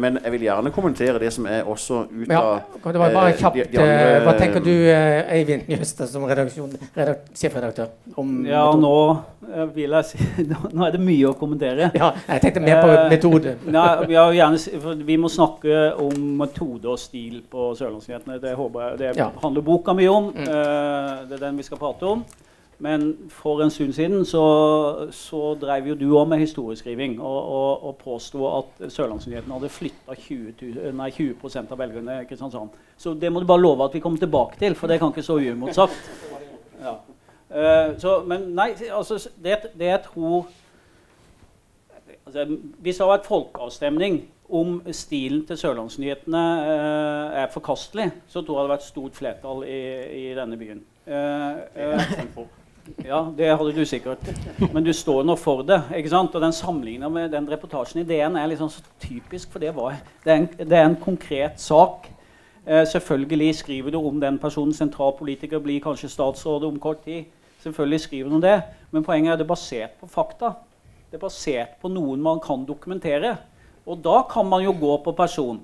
Men jeg vil gjerne kommentere det som er også ut Ja, av det var bare eh, kjapt. de- de andre- eh, hva tenker du, eh, Eivind Njøstad, som sjefredaktør? Ja, nå eh, vil jeg si Nå er det mye å kommentere. Ja, jeg tenkte mer på Eh, metode. Nei, vi, har gjerne, for vi må snakke om metode og stil på Sørlandsnyhetene. Det håper jeg, det Ja. handler boka mye om. Mm. Eh, det er den vi skal prate om. Men for en stund siden så, så drev jo du òg med historieskriving og, og, og påsto at Sørlandsnyheten hadde flytta 20, tu- nei, 20 av velgerne i Kristiansand. Så det må du bare love at vi kommer tilbake til, for det kan ikke stå uimotsagt. Ja. Uh, så, men nei, altså det, det jeg tror altså, Hvis det har vært folkeavstemning om stilen til Sørlandsnyhetene uh, er forkastelig, så tror jeg det hadde vært stort flertall i, i denne byen. Uh, eh, ja, det hadde du sikkert. Men du står nå for det. ikke sant? Og den sammenligna med den reportasjen i DN er liksom så typisk, for det, var, det, er en, det er en konkret sak. Eh, selvfølgelig skriver du om den personen. Sentralpolitiker blir kanskje statsråd om kort tid. Selvfølgelig skriver du om det, men poenget er at det er basert på fakta. Det er basert på noen man kan dokumentere. Og da kan man jo gå på person.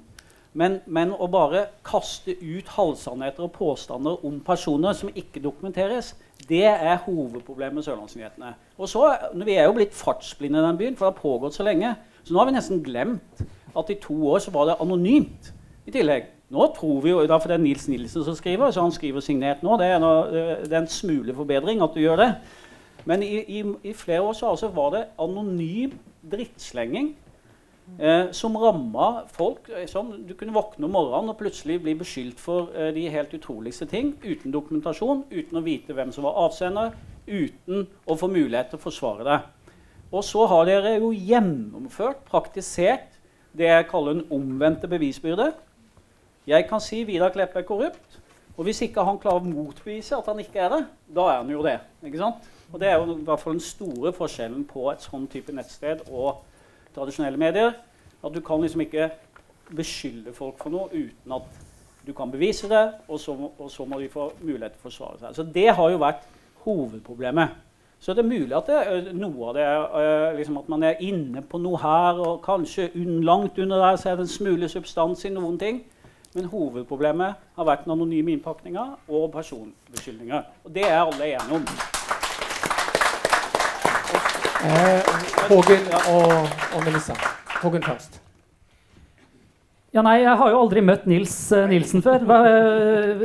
Men, men å bare kaste ut halvsannheter og påstander om personer som ikke dokumenteres, det er hovedproblemet med Sørlandsnyhetene. Vi er jo blitt fartsblinde i den byen, for det har pågått så lenge. Så nå har vi nesten glemt at i to år så var det anonymt i tillegg. Nå tror vi jo, da for det er Nils Nilsen som skriver, så han skriver signert nå. Det er, noe, det er en smule forbedring at du gjør det. Men i, i, i flere år så altså var det anonym drittslenging eh, som ramma folk. eh, Sånn, du kunne våkne om morgenen og plutselig bli beskyldt for eh, de helt utroligste ting uten dokumentasjon, uten å vite hvem som var avsender, uten å få mulighet til å forsvare deg. Og så har dere jo gjennomført, praktisert, det jeg kaller en omvendte bevisbyrde. Jeg kan si Vidar Kleppe er korrupt. Og hvis ikke han klarer å motbevise at han ikke er det, da er han jo det. ikke sant? Og Det er jo i hvert fall den store forskjellen på et sånn type nettsted og tradisjonelle medier. At du kan liksom ikke beskylde folk for noe uten at du kan bevise det, og så, og så må de få mulighet til å forsvare seg. Så det har jo vært hovedproblemet. Så det er mulig at det, noe av det liksom at man er inne på noe her, og kanskje un, langt under der så er det en smule substans i noen ting. Men hovedproblemet har vært den anonyme innpakninga og personbeskyldninger. Og det er alle enige om. Eh, Hågen og, og Melissa. Hågen først. Ja, nei, Jeg har jo aldri møtt Nils eh, Nilsen før. Eh,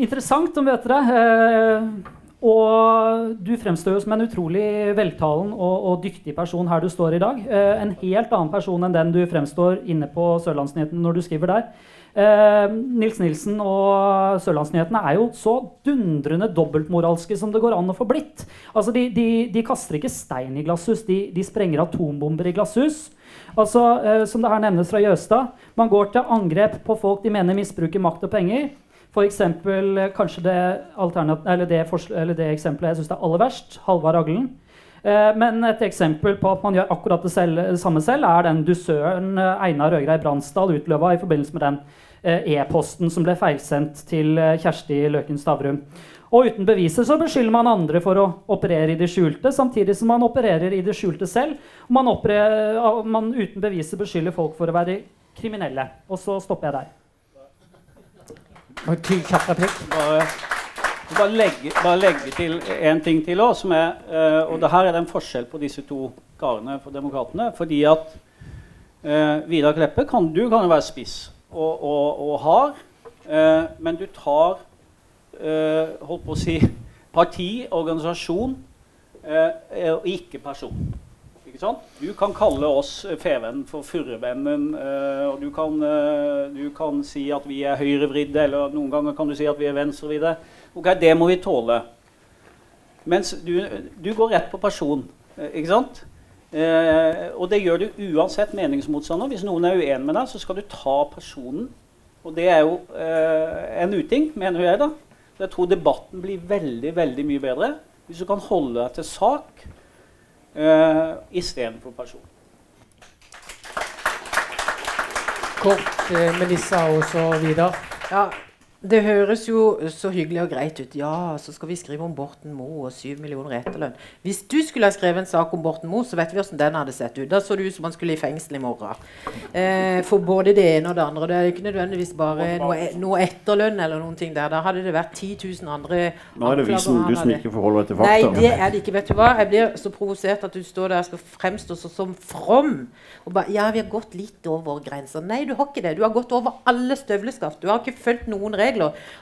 interessant å møte deg. Og du fremstår jo som en utrolig veltalen og, og dyktig person her du står i dag. En helt annen person enn den du fremstår inne på Sørlandsnyheten når du skriver der. Eh, Nils Nilsen og Sørlandsnyhetene er jo så dundrende dobbeltmoralske som det går an å få blitt. Altså, de, de, de kaster ikke stein i glasshus, de, de sprenger atombomber i glasshus. Altså, eh, som det her nevnes fra Jøstad, Man går til angrep på folk de mener misbruker makt og penger. F.eks. eksempel, kanskje det, eller det, eller det eksempelet jeg syns er aller verst, Halvard Aglen. Eh, men et eksempel på at man gjør akkurat det, selv, det samme selv, er den dusøren eh, Einar Øgrei Bransdal utløva i forbindelse med den eh, e-posten som ble feilsendt til eh, Kjersti Løken Stavrum. Og uten beviser så beskylder man andre for å operere i det skjulte, samtidig som man opererer i det skjulte selv. Og man, opererer, man uten beviser beskylder folk for å være kriminelle. Og så stopper jeg der. Kjapp replikk. Bare, bare, legge, bare legge til en ting til òg, som er eh, Og det her er det en forskjell på disse to karene for demokratene. Fordi at eh, Vidar Kleppe kan, du kan jo være spiss og, og, og har. eh, men du tar eh, holdt på å si parti, organisasjon, eh, ikke person. Ikke sant? Du kan kalle oss Feven for Furrevennen, eh, og du kan, eh, du kan si at vi er høyrevridde, eller noen ganger kan du si at vi er venstrevridde. Ok, Det må vi tåle. Mens du, du går rett på person. eh, Ikke sant? Eh, og det gjør du uansett meningsmotstander. Hvis noen er uenig med deg, så skal du ta personen. Og det er jo eh, en uting, mener jeg. da. Jeg tror debatten blir veldig veldig mye bedre hvis du kan holde deg til sak eh, istedenfor person. Kort, eh, Melissa og så videre. Ja, det høres jo så hyggelig og greit ut. Ja, så skal vi skrive om Borten Moe og syv millioner i etterlønn. Hvis du skulle ha skrevet en sak om Borten Moe, så vet vi hvordan den hadde sett ut. Da så det ut som han skulle i fengsel i morgen. Eh, for både det ene og det andre. Det er ikke nødvendigvis bare noe, noe etterlønn eller noen ting der. Da hadde det vært 10 000 andre Nå er det visen du som ikke forholder deg til fakta. Nei, det er det ikke. Vet du hva? Jeg blir så provosert at du står der og skal fremstå som from. Og bare, ja, vi har gått litt over grensa. Nei, du har ikke det. Du har gått over alle støvleskaft. Du har ikke fulgt noen regler.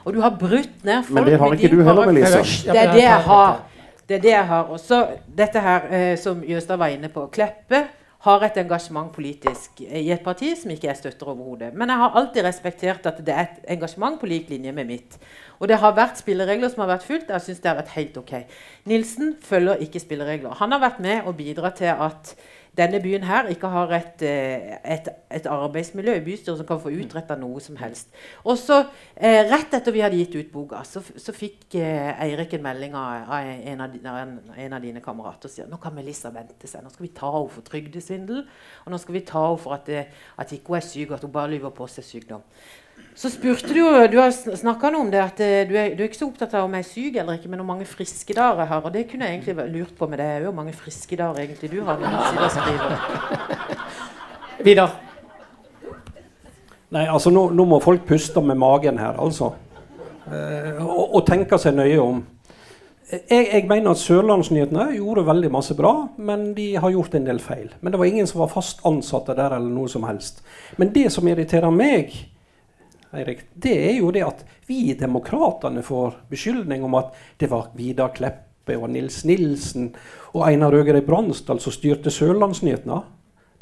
Og du har brutt ned folk Men det har ikke du heller. Melissa. Det er det jeg har. Det er det jeg har. Og så dette her eh, som Jøstad var inne på. Kleppe har et engasjement politisk eh, i et parti som ikke jeg støtter overhodet. Men jeg har alltid respektert at det er et engasjement på lik linje med mitt. Og det har vært spilleregler som har vært fulgt. Jeg syns det har vært helt ok. Nilsen følger ikke spilleregler. Han har vært med og bidratt til at denne byen her ikke har et, eh, et, et arbeidsmiljø i bystyret som kan få utretta noe som helst. Og så, eh, rett etter vi hadde gitt ut boka, så, så fikk eh, Eirik en melding av, av, en av, en, en av dine kamerater og sier nå kan Melissa vente seg. Nå skal vi ta henne for trygdesvindel, og nå skal vi ta henne for at, det, at ikke hun er syk, at hun bare lyver på seg sykdom. Så spurte du jo, du har snakka noe om det, at eh, du er, du er ikke så opptatt av om jeg er syk eller ikke, men hvor mange friske dager jeg har. Og det kunne jeg egentlig lurt på, med det er jo hvor mange friske dager egentlig du har. Vidar. Nei, altså nå, nå må folk puste med magen her, altså. Eh, og, og tenke seg nøye om. Jeg, jeg mener at Sørlandsnyhetene gjorde veldig masse bra, men de har gjort en del feil. Men det var ingen som var fast ansatte der, eller noe som helst. Men det som irriterer meg, Eirik, det er jo det at vi demokratene får beskyldning om at det var Vidar Kleppe og Nils Nilsen og Einar Røgerøy Bransdal som styrte Sørlandsnyhetene.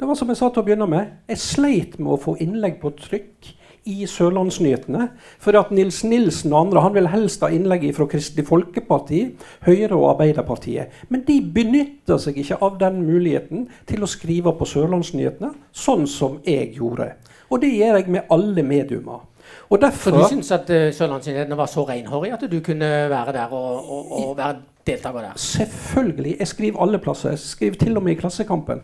Det var som jeg sa til å begynne med. Jeg sleit med å få innlegg på trykk i Sørlandsnyhetene. For at Nils Nilsen og andre han vil helst ha innlegg fra Kristelig Folkeparti, Høyre og Arbeiderpartiet. Men de benytter seg ikke av den muligheten til å skrive på Sørlandsnyhetene, sånn som jeg gjorde. Og det gjør jeg med alle mediumer. Og Så du syns at uh, Sørlandsnyhetene var så renhårige at du kunne være der og, og, og være deltaker der? Selvfølgelig. Jeg skriver alle plasser. Jeg skriver til og med i Klassekampen.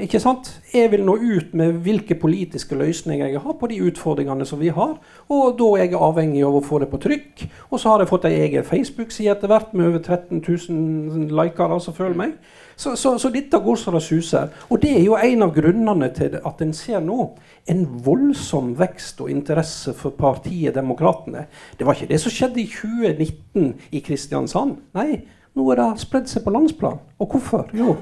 Ikke sant? Jeg vil nå ut med hvilke politiske løsninger jeg har på de utfordringene som vi har. Og da er jeg avhengig av å få det på trykk. Og så har jeg fått ei egen Facebook-side etter hvert med over 13 000 likere som følger meg. Så, så, så dette går så det suser. Og det er jo en av grunnene til at en ser nå en voldsom vekst og interesse for partiet Demokratene. Det var ikke det som skjedde i 2019 i Kristiansand. Nei, Nå er det spredd seg på landsplan. Og hvorfor? Jo,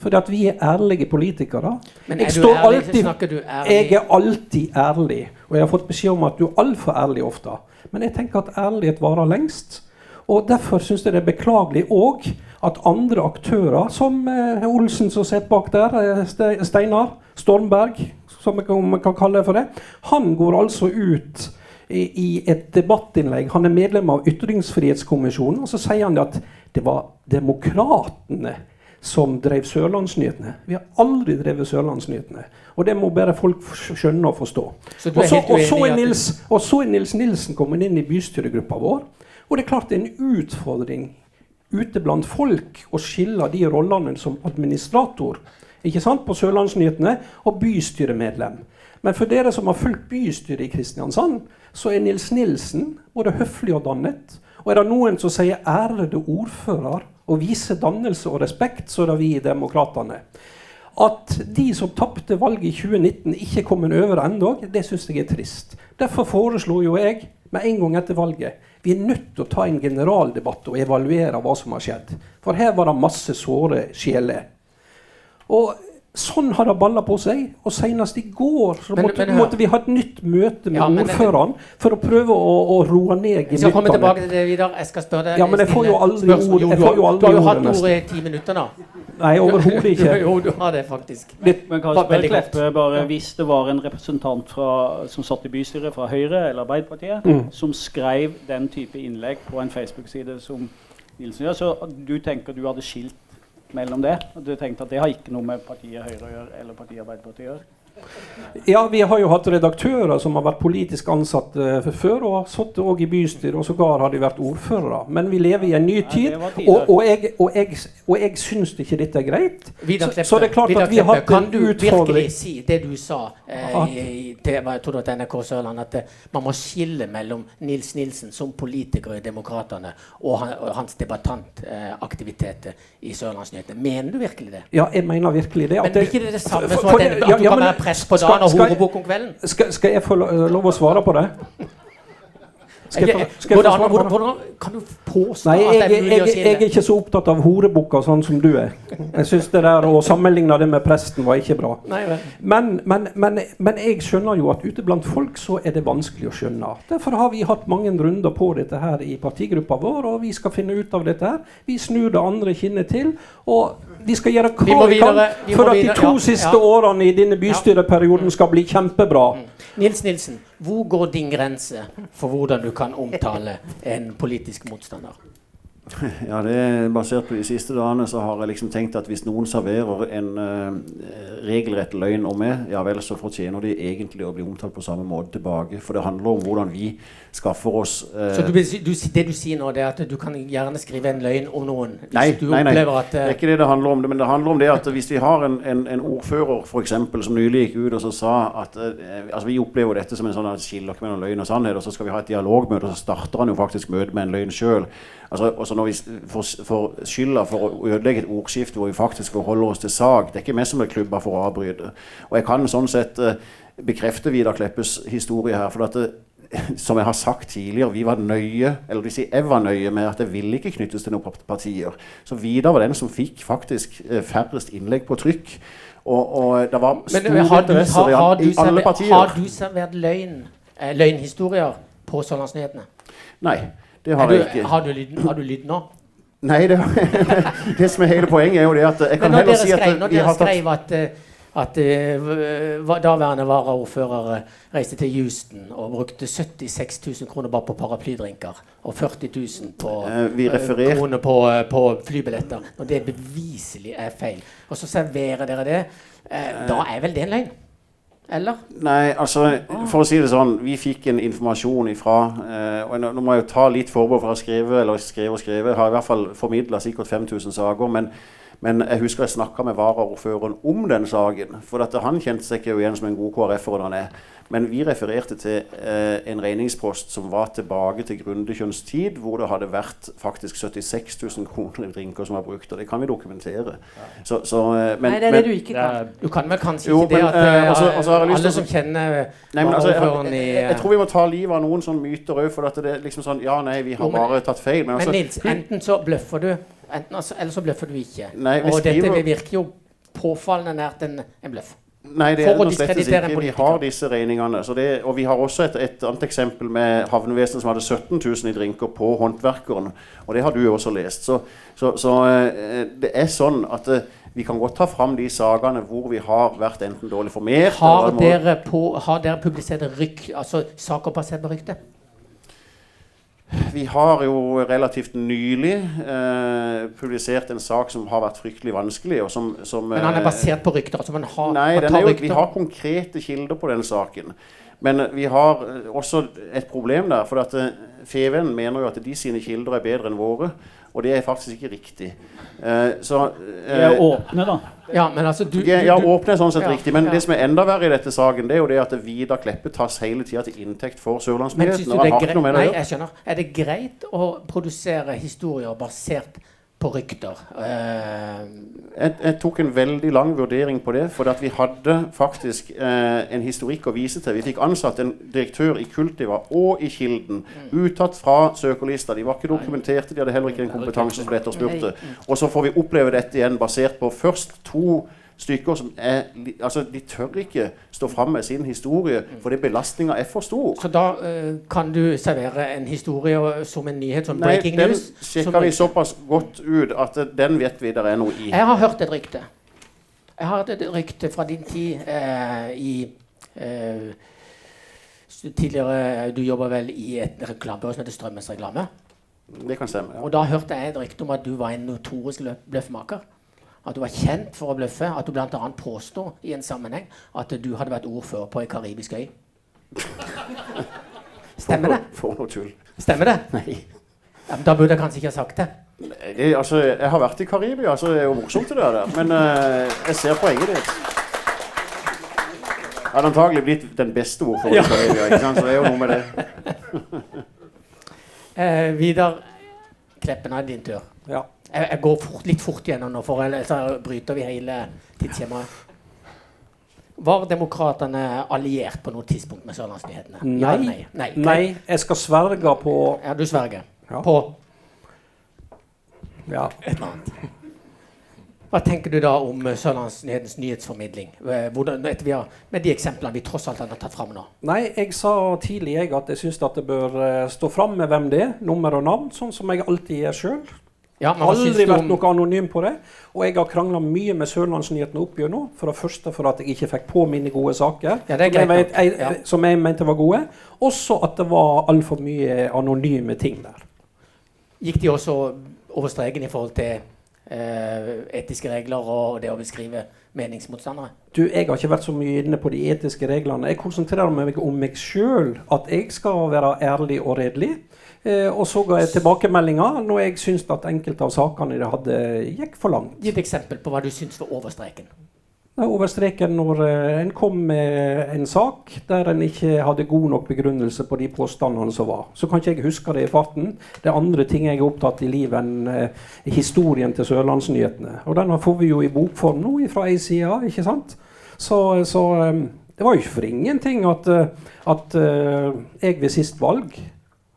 fordi at vi er ærlige politikere. Men Jeg er du ærlig, ærlig, så snakker du ærlig. Jeg er alltid ærlig, og jeg har fått beskjed om at du er altfor ærlig ofte. Men jeg tenker at ærlighet varer lengst. Og Derfor syns jeg det er beklagelig òg at andre aktører, som eh, Olsen som sitter bak der, eh, Steinar Stormberg, som vi kan, kalle det for det, han går altså ut i, et debattinnlegg. Han er medlem av Ytringsfrihetskommisjonen, og så sier han at det var demokratene som drev Sørlandsnyhetene. Vi har aldri drevet Sørlandsnyhetene. Og det må bare folk skjønne og forstå. Så Og så, og, så er Nils, og så er Nils Nilsen kommet inn i bystyregruppa vår. Og det er klart det er en utfordring ute blant folk og skiller de rollene som administrator ikke sant, på Sørlandsnyhetene og bystyremedlem. Men for dere som har fulgt bystyret i Kristiansand, så er Nils Nilsen både høflig og dannet. Og er det noen som sier 'ærede ordfører' og viser dannelse og respekt, så er det vi i Demokratene. At de som tapte valget i 2019, ikke er kommet over ennå, det syns jeg er trist. Derfor foreslo jo jeg med en gang etter valget vi er nødt til å ta en generaldebatt og evaluere hva som har skjedd. For her var det masse såre sjeler. Og sånn har det balla på seg. Og senest i går så Men- måtte, men måtte vi ha et nytt møte med Ja, ordføreren for å prøve å, å roe ned Jeg skal komme tilbake til det videre. Jeg skal spørre deg Ja, men jeg får jo aldri ord- jeg du får har- jo aldri Du har jo hatt ordet i ti minutter nå. Nei, overhodet ikke. jo, du har det faktisk. Men kan jeg. Kleppe bare Hvis det var en representant fra, som satt i bystyret fra Høyre eller Arbeiderpartiet, Mm. som skrev den type innlegg på en Facebook-side som Nilsen gjør, så du tenker du hadde skilt mellom det? Du tenkte at det har ikke noe med partiet Høyre å gjøre, eller partiet Arbeiderpartiet å gjøre? Ja, vi har jo hatt redaktører som har vært politisk ansatt eh, før, og har sittet òg i bystyret, og sågar har de vært ordførere. Men vi lever i en ny tid, og, og jeg, og jeg, og jeg syns ikke dette er greit. Vidar Så, Kleppe, så det er klart at vi har hatt en utfordring. kan du virkelig si det du sa eh, i, til, jeg tror det NRK Sørland, at eh, man må skille mellom Nils Nilsen som politiker i Demokratene og, han, og hans debattantaktiviteter i Sørlandsnyhetene. Mener du virkelig det? Ja, jeg mener virkelig det. Men blir ikke det det samme som at, den, at du kan være prest på skal- dagen og horebukk om kvelden? Skal, skal jeg få lo- lov å svare på det? Skal jeg jeg Hvordan, kan du påstå Nei, at det er jeg, jeg, å jeg, jeg er ikke så opptatt av horebukka sånn som du er. Jeg synes det der Å sammenligne det med presten var ikke bra. Nei. Men, men, men, men jeg skjønner jo at ute blant folk så er det vanskelig å skjønne. Derfor har vi hatt mange runder på dette her i partigruppa vår, og vi skal finne ut av dette her. Vi snur det andre kinnet til, og vi skal gjøre hva vi kan for at de to ja, siste ja. årene i denne bystyreperioden skal bli kjempebra. Nils Nilsen, hvor går din grense for hvordan du kan omtale en politisk motstander? Ja, det er Basert på de siste dagene så har jeg liksom tenkt at hvis noen serverer en uh, regelrett løgn om meg, ja vel, så fortjener de egentlig å bli omtalt på samme måte tilbake. For det handler om hvordan vi skaffer oss uh, Så du, du, det du sier nå, det er at du kan gjerne skrive en løgn om noen hvis Nei, du nei, nei. At, uh, det er ikke det det handler om. Det, men det handler om det at hvis vi har en, en, en ordfører for eksempel, som nylig gikk ut og så sa at altså vi opplever dette som en sånn ikke mellom løgn og sannhet, og så skal vi ha et dialogmøte, og så starter han jo faktisk møtet med en løgn sjøl. Altså, altså når vi får, får skylda for å ødelegge et ordskifte hvor vi faktisk forholder oss til sak Det er ikke vi som er klubba for å avbryte. Og jeg kan sånn sett eh, bekrefte Vidar Kleppes historie her. for at det, som jeg har sagt tidligere, vi var nøye eller si jeg var nøye med at det ville ikke knyttes til noen partier. Så Vidar var den som fikk faktisk eh, færrest innlegg på trykk. Og, og det var Men store eh, har du, interesser har, i, har, du alle partier. har du servert løgn, eh, løgnhistorier på Sørlandsnyhetene? Nei, det har du, jeg ikke. har, du lyd, har du lyd nå? Nei, det, det som er hele poenget, er jo det at jeg kan heller si at skrev, når dere skrev at, eh, at uh, daværende varaordfører eh, reiste til Houston og brukte 76 000 kroner bare på paraplydrinker og 40 000 på, uh, vi kroner på, på flybilletter, når det beviselig er feil, og så serverer dere det, da er vel det en løgn? Eller? Nei, altså for å si det sånn, vi fikk en informasjon ifra eh, og nå, må jeg jo ta litt forbehold for å skrive, eller skrive og skrive. Jeg har i hvert fall formidla sikkert 5000 saker. Men, men jeg husker jeg snakka med varaordføreren om den saken. For at han kjente seg ikke igjen som en god KrF-er han er. Men vi refererte til eh, en regningspost som var tilbake til Grundekjønns tid, hvor det hadde vært faktisk 76 000 kroner i drinker som var brukt. Og det kan vi dokumentere. Så, så, eh, men, Nei, det er men, det du ikke kan. Du kan vel kanskje Jo, ikke det at eh, altså, og så- og så har jeg lyst til alle som kjenner Nei, altså, jeg, jeg, jeg tror vi må ta livet av noen sånne myter òg. For at det er liksom sånn Ja, nei, vi har Jo, men- bare tatt feil. Men, Men altså, Nils, enten så bløffer du, Enten, altså, eller så bløffer du ikke. Nei, og skriver- dette virker jo påfallende nært en, en bløff. Nei, det er noe det slett ikke. Vi har disse regningene. Så det, og vi har også et, et annet eksempel med havnevesenet som hadde 17 000 i drinker på håndverkeren. Og det har du også lest. Så, så, så eh, det er sånn at eh, vi kan godt ta fram de sakene hvor vi har vært enten dårlig formert Har eller må- dere, på, har dere publisert ryk, altså saker basert på rykte? Vi har jo relativt nylig eh, publisert en sak som har vært fryktelig vanskelig. Og som, som, Men han er eh, basert på rykter? Altså man har, Nei, man jo, vi har konkrete kilder på den saken. Men eh, vi har eh, også et problem der. For at Feven mener jo at de sine kilder er bedre enn våre. Og det er faktisk ikke riktig. Eh, så, De er åpne, da. Ja, men altså du, de ja, åpne er sånn sett Ja, riktig. Men ja. det som er enda verre i dette saken, det er jo det at Vidar Kleppe tas hele tida til inntekt for Men Sørlandsnyhetene. er nei, jeg skjønner. Er det greit å produsere historier basert på rykter? Eh, Jeg, jeg tok en veldig lang vurdering på det. For vi hadde faktisk eh, en historikk å vise til. Vi fikk ansatt en direktør i Kultiva og i Kilden. Uttatt fra søkerlista. De var ikke dokumenterte, de hadde heller ikke en kompetanse som ble etterspurte. Og så får vi oppleve dette igjen basert på først to stykker som er Altså, de tør ikke stå fram med sin historie fordi belastninga er for stor. så da uh, kan du servere en historie som en nyhet, som Nei, breaking news? Nei, den sjekka vi såpass godt ut at eh, den vet vi det er noe i. Jeg har hørt et rykte. Jeg har hørt et rykte fra din tid uh, i uh, Tidligere Du jobba vel i et reklamebyrå som heter Strømmens Reklame. Det kan stemme. ja. Og da hørte jeg et rykte om at du var en notorisk lø- bløffmaker. At du var kjent for å bløffe. At du bl.a. påstår i en sammenheng at du hadde vært ordfører på ei karibisk øy. Stemmer det? For noe tull. Stemmer det? Nei. Ja, men da burde jeg kanskje ikke ha sagt det. Det, altså, jeg har vært i Karibia, så det er jo morsomt det der. Men uh, jeg ser poenget ditt. Jeg hadde antagelig blitt den beste ordføreren i Karibia. ikke sant? Så det er jo noe med det. Eh, Vidar Kleppen, er din tur. Ja. Jeg, jeg går fort, litt fort gjennom nå, for ellers bryter vi hele tidsskjemaet. Var demokratene alliert på noe tidspunkt med Sørlandsnyhetene? Ja, Nei. nei. Nei. Nei, jeg skal sverge på Ja, du sverger. Ja. På ja. et eller annet. Hva tenker du da om eh, Sørlandsnyhetens nyhetsformidling? Eh, Hvordan, har, med de eksemplene vi tross alt har tatt fram nå. Nei, jeg sa tidlig jeg at jeg syns det bør eh, stå fram med hvem det er, nummer og navn, sånn som jeg alltid gjør sjøl. Ja, men hva Aldri vært noe anonym på det. Og jeg har krangla mye med Sørlandsnyhetene opp gjennom. For det første for at jeg ikke fikk på mine gode saker, Ja, det er som, jeg vet, jeg. Ja. som jeg mente var gode. Også at det var altfor mye anonyme ting der. Gikk de også over streken i forhold til eh, etiske regler og det å beskrive meningsmotstandere? Du, Jeg har ikke vært så mye inne på de etiske reglene. Jeg konsentrerer meg om meg sjøl. At jeg skal være ærlig og redelig. Eh, og så ga jeg tilbakemeldinger når jeg syntes at enkelte av sakene de hadde, gikk for langt. Gi et eksempel på hva du syns var over streken. Er over streken når eh, en kom med en sak der en ikke hadde god nok begrunnelse på de påstandene som var. Så kan ikke jeg huske det i farten. Det er andre ting jeg er opptatt i livet enn eh, historien til Sørlandsnyhetene. Og denne får vi jo i bokform nå fra ei side, ikke sant? Så, så det var jo ikke for ingenting at, at jeg ved sist valg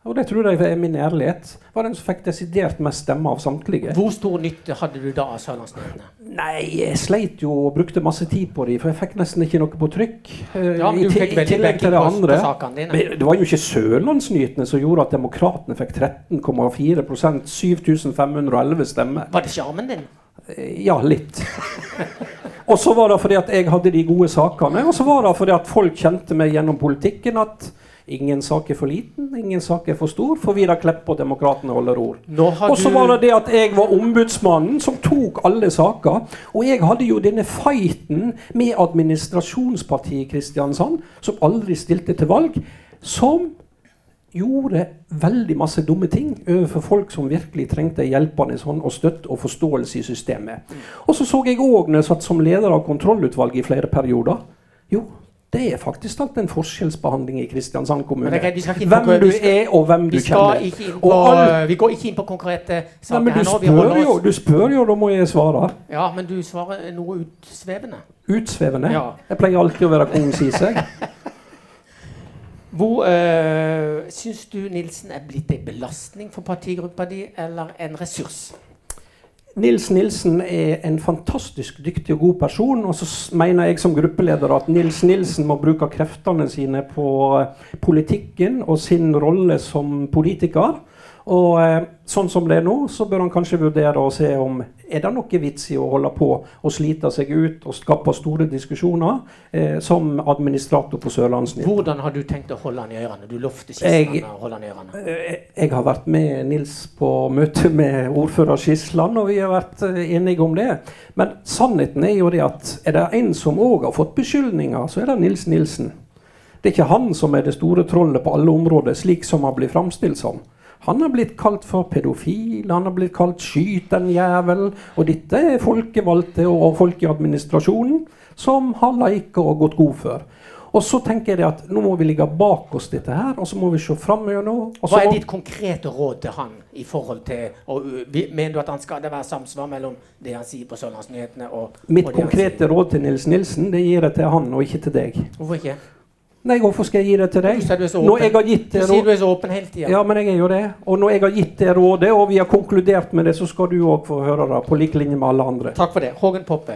og det tror jeg er min ærlighet. Var den som fikk desidert mest stemmer av samtlige. Hvor stor nytte hadde du da av Sørlandsnyhetene? Nei, jeg sleit jo og brukte masse tid på dem, for jeg fikk nesten ikke noe på trykk. eh, Ja, men i, du fikk i tillegg til det andre. Men det var jo ikke Sørlandsnyhetene som gjorde at Demokratene fikk 13,4% 7511 stemmer. Var det sjarmen din? Eh, Ja, litt. Og så var det fordi at jeg hadde de gode sakene, og så var det fordi at folk kjente meg gjennom politikken at ingen sak er for liten, ingen sak er for stor, for Vidar Kleppe og Demokratene holder ord. Og så var det det at jeg var ombudsmannen som tok alle saker. Og jeg hadde jo denne fighten med administrasjonspartiet Kristiansand, som aldri stilte til valg, som gjorde veldig masse dumme ting overfor folk som virkelig trengte hjelpende hånd og støtte og forståelse i systemet. Og så så jeg òg, når jeg satt som leder av kontrollutvalget i flere perioder Jo, det er faktisk alt en forskjellsbehandling i Kristiansand kommune. Er på- hvem du er, og hvem du kjenner. på, alt- vi går ikke inn på konkrete Nei, saker men her nå. Spør, jo, du spør jo, da må jeg svare. Ja, men du svarer noe utsvevende. Utsvevende. Ja. Jeg pleier alltid å være konsis. jeg. Hvor øh, Syns du Nilsen er blitt en belastning for partigruppa di, eller en ressurs? Nils Nilsen er en fantastisk dyktig og god person. Og så mener jeg som gruppeleder at Nils Nilsen må bruke kreftene sine på eh, politikken og sin rolle som politiker. Og eh, sånn som det er nå, så bør han kanskje vurdere å se om er det noe vits i å holde på og slite seg ut og skape store diskusjoner eh, som administrator på Sørlandsnytt. Hvordan har du tenkt å holde han i ørene? Du lovte sist Jeg- å holde han i ørene. Eh, Jeg har vært med Nils på møte med ordfører Skisland, og vi har vært eh, enige om det. Men sannheten er jo det at er det en som òg har fått beskyldninger, så er det Nils Nilsen. Det er ikke han som er det store trollet på alle områder, slik som han blir framstilt som. Han har blitt kalt for pedofil, han har blitt kalt 'skyt en jævel'. Og dette er folkevalgte og folk i administrasjonen som har leika og gått god for. Og så tenker jeg at nå må vi ligge bak oss dette her, og så må vi se framover. Hva er ditt konkrete råd til han i forhold til og, Mener du at han skal det være samsvar mellom det han sier på Sørlandsnyhetene og Mitt og konkrete råd til Nils Nilsen det gir jeg til han, og ikke til deg. Hvorfor ikke? Nei, hvorfor skal jeg gi det til deg? Du sier du er så åpen. Du er så åpen hele tida. Ja, men jeg er jo det. Og når jeg har gitt det rådet, og vi har konkludert med det, så skal du òg få høre det, på lik linje med alle andre. Takk for det. Hågen Poppe.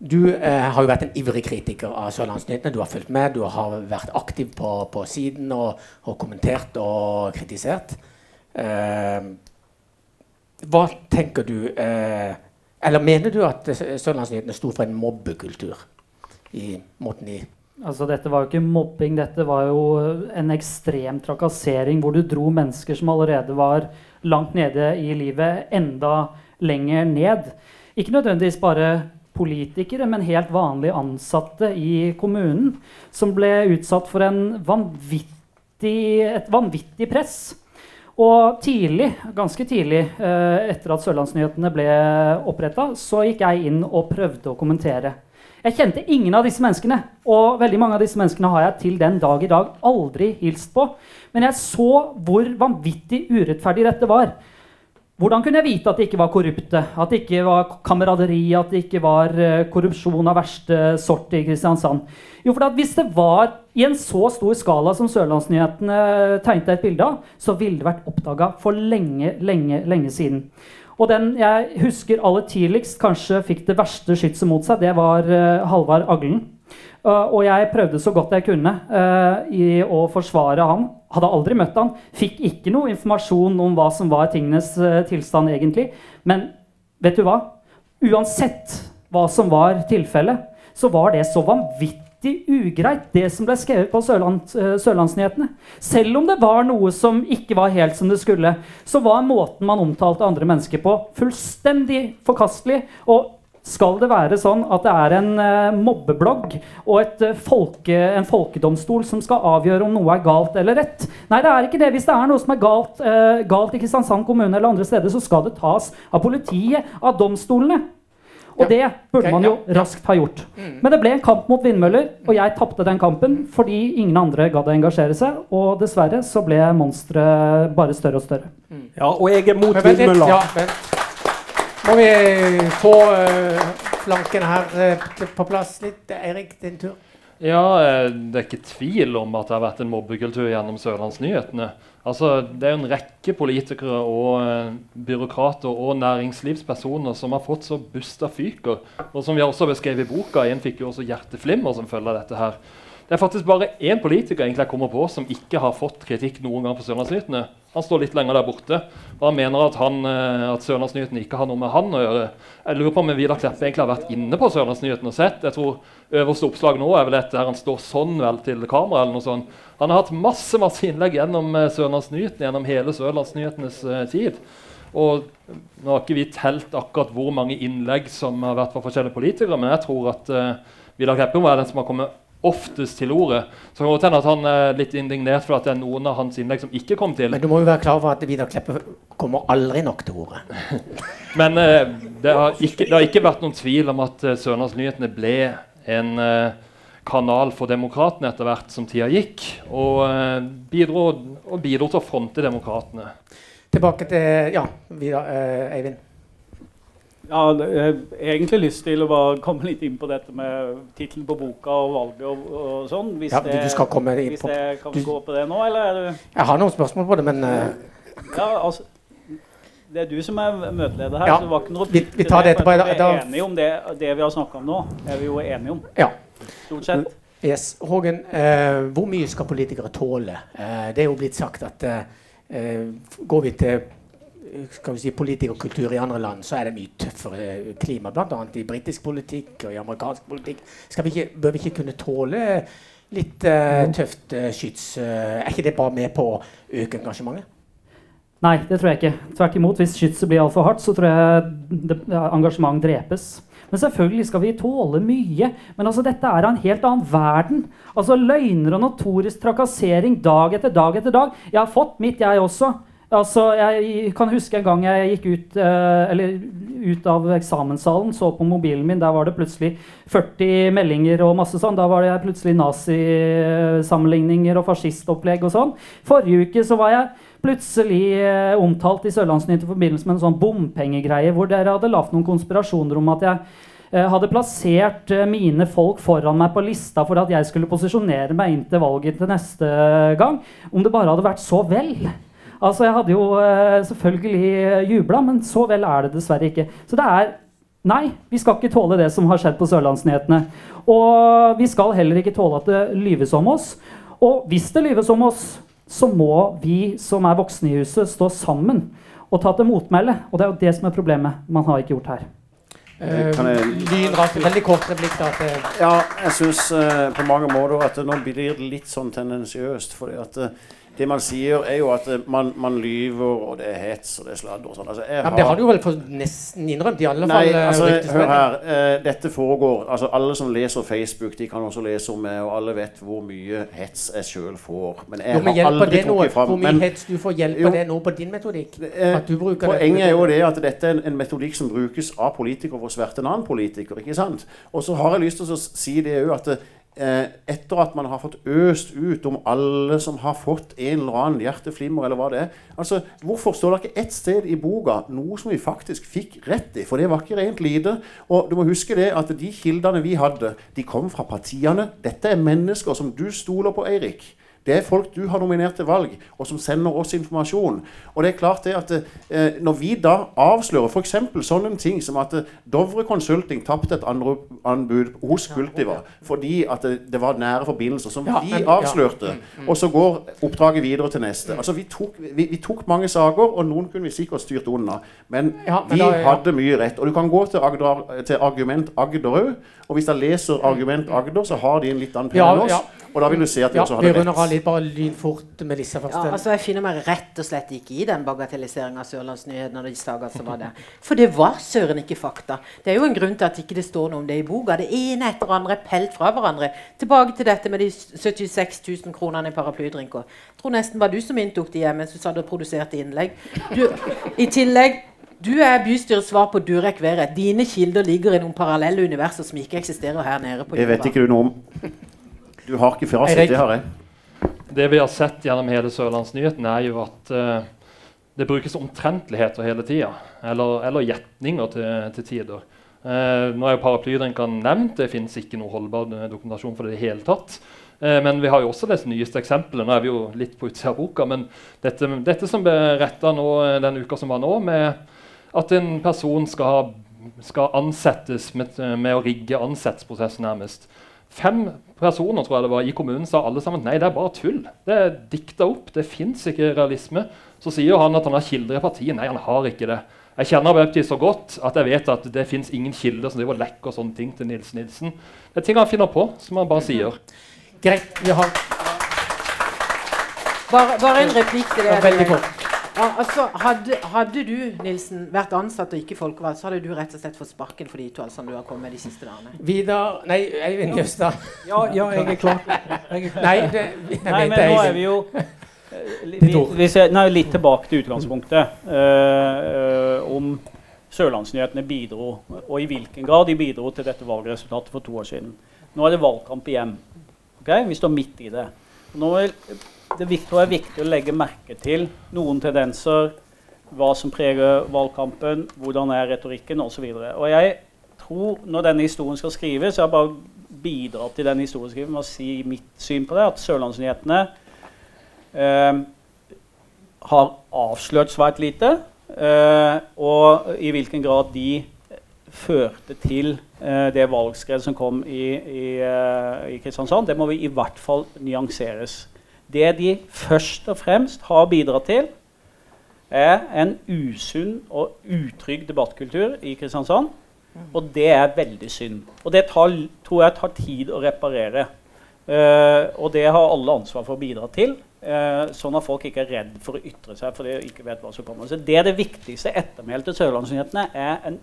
Du eh, har jo vært en ivrig kritiker av Sørlandsnyhetene. Du har fulgt med, du har vært aktiv på, på siden og, og kommentert og kritisert. Eh, hva tenker du eh, Eller mener du at Sørlandsnyhetene sto for en mobbekultur? I måten de Altså, dette var jo ikke mobbing, dette var jo en ekstrem trakassering hvor du dro mennesker som allerede var langt nede i livet, enda lenger ned. Ikke nødvendigvis bare politikere, men helt vanlige ansatte i kommunen som ble utsatt for vanvittig, et vanvittig press. Og tidlig, ganske tidlig eh, etter at Sørlandsnyhetene ble oppretta, så gikk jeg inn og prøvde å kommentere. Jeg kjente ingen av disse menneskene, og veldig mange av disse menneskene har jeg til den dag i dag aldri hilst på. Men jeg så hvor vanvittig urettferdig dette var. Hvordan kunne jeg vite at de ikke var korrupte, at det ikke var kameraderi, at det ikke var eh, korrupsjon av verste sort i Kristiansand? Jo, for Hvis det var i en så stor skala som Sørlandsnyhetene tegnet et bilde av, så ville det vært oppdaga for lenge, lenge, lenge siden. Og den jeg husker aller tidligst kanskje fikk det verste skytset mot seg, det var uh, Halvard Aglen. Uh, og jeg prøvde så godt jeg kunne uh, i å forsvare han. Hadde aldri møtt han. Fikk ikke noe informasjon om hva som var tingenes tilstand egentlig. Men vet du hva? Uansett hva som var tilfellet, så var det så vanvittig ugreit, det som ble skrevet på Sørland, eh, Sørlandsnyhetene. Selv om det var noe som ikke var helt som det skulle, så var måten man omtalte andre mennesker på, fullstendig forkastelig. og skal det være sånn at det er en uh, mobbeblogg og et, uh, folke, en folkedomstol som skal avgjøre om noe er galt eller rett? Nei, det er ikke det. Hvis det er noe som er galt, uh, galt i Kristiansand kommune eller andre steder, så skal det tas av politiet, av domstolene. Og det burde man jo raskt ha gjort. Mm. Men det ble en kamp mot vindmøller, og jeg tapte den kampen fordi ingen andre gadd å engasjere seg. Og dessverre så ble monsteret bare større og større. Ja, og jeg er mot Men vindmøller. ja, vent. Må vi få uh, flanken her uh, på plass litt? Eirik, din tur. Ja, eh, Det er ikke tvil om at det har vært en mobbekultur gjennom Sørlandsnyhetene. Altså, det er jo en rekke politikere og eh, byråkrater og næringslivspersoner som har fått så busta fyker. Og som vi også har beskrevet i boka, en fikk jo også hjerteflimmer som følge av dette her. Det er faktisk bare én politiker egentlig jeg kommer på som ikke har fått kritikk noen gang på Sørlandsnyhetene. Han står litt lenger der borte. og Han mener at, han, eh, at Sørlandsnyhetene ikke har noe med han å gjøre. Jeg lurer på om Vidar Kleppe egentlig har vært inne på Sørlandsnyhetene og sett. Jeg tror Øverste oppslag nå er vel et der han står sånn vel til kamera. eller noe sånt. Han har hatt masse masse innlegg gjennom eh, Sørlandsnyhetene gjennom hele Sørlandsnyhetenes eh, tid. Og Nå har ikke vi telt akkurat hvor mange innlegg som har vært fra forskjellige politikere, men jeg tror at uh, Vidar Kleppe må være den som har kommet oftest til ordet. Så kan det hende at han er litt indignert for at det er noen av hans innlegg som ikke kom til. Men du må jo være klar over at Vidar Kleppe kommer aldri nok til ordet. Men eh, det, har ikke, det har ikke vært noen tvil om at uh, Sørlandsnyhetene ble en eh, kanal for demokratene etter hvert som tida gikk, og, eh, bidro, og bidro til å fronte demokratene. Tilbake til ja, Vidar, eh, Eivind. Ja, jeg har egentlig lyst til å komme litt inn på dette med tittelen på boka og valget og, og sånn. Hvis, Ja, du skal komme inn hvis på- det, kan du- gå på det nå, eller er du Jeg har noen spørsmål på det, men uh, Ja, altså Det er du som er møteleder her. Ja, så det var ikke noe vi- vi tar det etterpå. Vi Da- er enige om det, det vi har snakka om nå. er vi jo enige om. Ja. Stort sett. Yes. Hågen, uh, hvor mye skal politikere tåle? Uh, det er jo blitt sagt at går vi til skal vi si, politikerkultur i andre land, så er det mye tøffere klima. Bl.a. i britisk politikk og i amerikansk politikk. Skal vi ikke, bør vi ikke kunne tåle litt uh, tøft uh, skyts? Uh, er ikke det bare med på å øke engasjementet? Nei, det tror jeg ikke. Tvert imot, hvis skytset blir altfor hardt, så tror jeg det, ja, engasjement drepes. Men selvfølgelig skal vi tåle mye. Men altså, dette er en helt annen verden. Altså Løgner og notorisk trakassering dag etter dag etter dag. Jeg har fått mitt, jeg også. Altså, jeg kan huske en gang jeg gikk ut, eh, eller ut av eksamenssalen, så på mobilen min. Der var det plutselig 40 meldinger og masse sånn. Da var det plutselig nazisammenligninger og fascistopplegg og sånn. Forrige uke så var jeg plutselig eh, omtalt i Sørlandsnytt i forbindelse med en sånn bompengegreie hvor dere hadde lagt noen konspirasjoner om at jeg eh, hadde plassert mine folk foran meg på lista for at jeg skulle posisjonere meg inn til valget til neste gang. Om det bare hadde vært så vel. Altså, Jeg hadde jo eh, selvfølgelig jubla, men så vel er det dessverre ikke. Så det er Nei, vi skal ikke tåle det som har skjedd på Sørlandsnyhetene. Og vi skal heller ikke tåle at det lyves om oss. Og hvis det lyves om oss, så må vi som er voksne i huset, stå sammen og ta til motmæle. Og det er jo det som er problemet. Man har ikke gjort her. Eh, Kan jeg- veldig kort replikk. da, eh, Ja, jeg syns eh, på mange måter at nå blir det litt sånn tendensiøst. fordi at eh, det man sier, er jo at eh, man, man lyver, og det er hets og det er sladder og sånn. Altså, ja, det har du vel nesten innrømt, i alle Nei, fall. eh, altså, hør her. Eh, dette foregår altså Alle som leser Facebook, de kan også lese om meg, og alle vet hvor mye hets jeg sjøl får. Men jeg Jo, men har aldri trukket fram Hvor mye men, hets du får hjelper Jo. det nå på din metodikk? At du bruker Poenget er jo det? at dette er en, en metodikk som brukes av politikere for å sverte en annen politiker. ikke sant? Og så har jeg lyst til å si det òg at etter at man har fått øst ut om alle som har fått en eller annen hjerteflimmer, eller hva det er altså, Hvorfor står det ikke ett sted i boka noe som vi faktisk fikk rett i? For det var ikke rent lite. Og du må huske det at de kildene vi hadde, de kom fra partiene. Dette er mennesker som du stoler på, Eirik. Det er folk du har nominert til valg, og som sender oss informasjon. Og det er klart det at eh, Når vi da avslører f.eks. sånne ting som at eh, Dovre Consulting tapte et andre anbud hos Cultiva fordi at det, det var nære forbindelser som Ja, vi avslørte. ja. avslørte. Og så går oppdraget videre til neste. Altså Vi tok, vi, vi tok mange saker, og noen kunne vi sikkert styrt unna. Men Ja, men vi da- ja. hadde mye rett. Og du kan gå til, Agder, til Argument Agder òg. Og hvis jeg leser Argument Agder, så har de en litt annen penn Ja, enn oss. ja. Og da vil du se at vi Ja, også vi hadde runder av rett. litt bare lynfort med disse første. Ja, altså Jeg finner meg rett og slett ikke i den bagatelliseringa av Sørlandsnyhetene og de sager som var der. For det var søren ikke fakta. Det er jo en grunn til at ikke det står noe om det i boka. Det ene etter det andre er pelt fra hverandre. Tilbake til dette med de 76 000 kronene i paraplydrinker. Jeg tror nesten var du som inntok de hjemme mens du satt og produserte innlegg. Du, I tillegg du er bystyrets svar på Durek Verrett. Dine kilder ligger i noen parallelle universer som ikke eksisterer her nede på Det vet ikke du noe om. Du har ikke fasit, det har jeg. Det vi har sett gjennom hele Sørlandsnyheten, er jo at uh, det brukes omtrentligheter hele tida. Eller, eller gjetninger til, til tider. Uh, nå er jo paraplydrinkene nevnt. Det fins ikke noe holdbar dokumentasjon for det i det hele tatt. Eh, men vi har jo også det nyeste eksempelet. Nå er vi jo litt på utsida av boka, men dette, dette som ble retta den uka som var nå, med at en person skal, skal ansettes med, med å rigge ansettelsesprosessen nærmest. Fem personer tror jeg det var i kommunen sa alle sammen nei, det er bare tull. Det er dikta opp. Det fins ikke realisme. Så sier han at han har kilder i partiet. Nei, han har ikke det. Jeg kjenner Arbeiderpartiet så godt at jeg vet at det fins ingen kilder som driver og lekker sånne ting til Nils Nilsen. Det er ting han finner på, som han bare sier. Greit, vi har Bare, bare en replikk til det. ja, veldig kort. Ja, altså, hadde, hadde du Nilsen, vært ansatt og ikke folkevalgt, så hadde du rett og slett fått sparken for de to uttalelsene du har kommet med de siste dagene. Vidar Nei, Eivind Jøstad. Ja, ja, jeg er klar. Jeg er klar. Nei, det, jeg Nei, men nå er vi jo li- Ditt jeg, nei, litt tilbake til utgangspunktet. eh, eh, om Sørlandsnyhetene bidro, og i hvilken grad de bidro til dette valgresultatet for to år siden. Nå er det valgkamp igjen. Ok? Vi står midt i det. Nå er det tror jeg er viktig å legge merke til noen tendenser, hva som preger valgkampen, hvordan er retorikken osv. Jeg tror når denne historien skal skrives, jeg har bare bidratt til denne historien, med å si mitt syn på det, at Sørlandsnyhetene eh, har avslørt svært lite. eh, og i hvilken grad de førte til eh, det valgskredet som kom i, i, eh, i Kristiansand, det må vi i hvert fall nyanseres. Det de først og fremst har bidratt til, er en usunn og utrygg debattkultur i Kristiansand. Og det er veldig synd. Og det tar, tror jeg tar tid å reparere. Uh, og det har alle ansvar for å bidra til. uh, sånn at folk ikke er redd for å ytre seg fordi de ikke vet hva som kommer. Så det er det viktigste ettermælet til Sørlandsnyhetene er en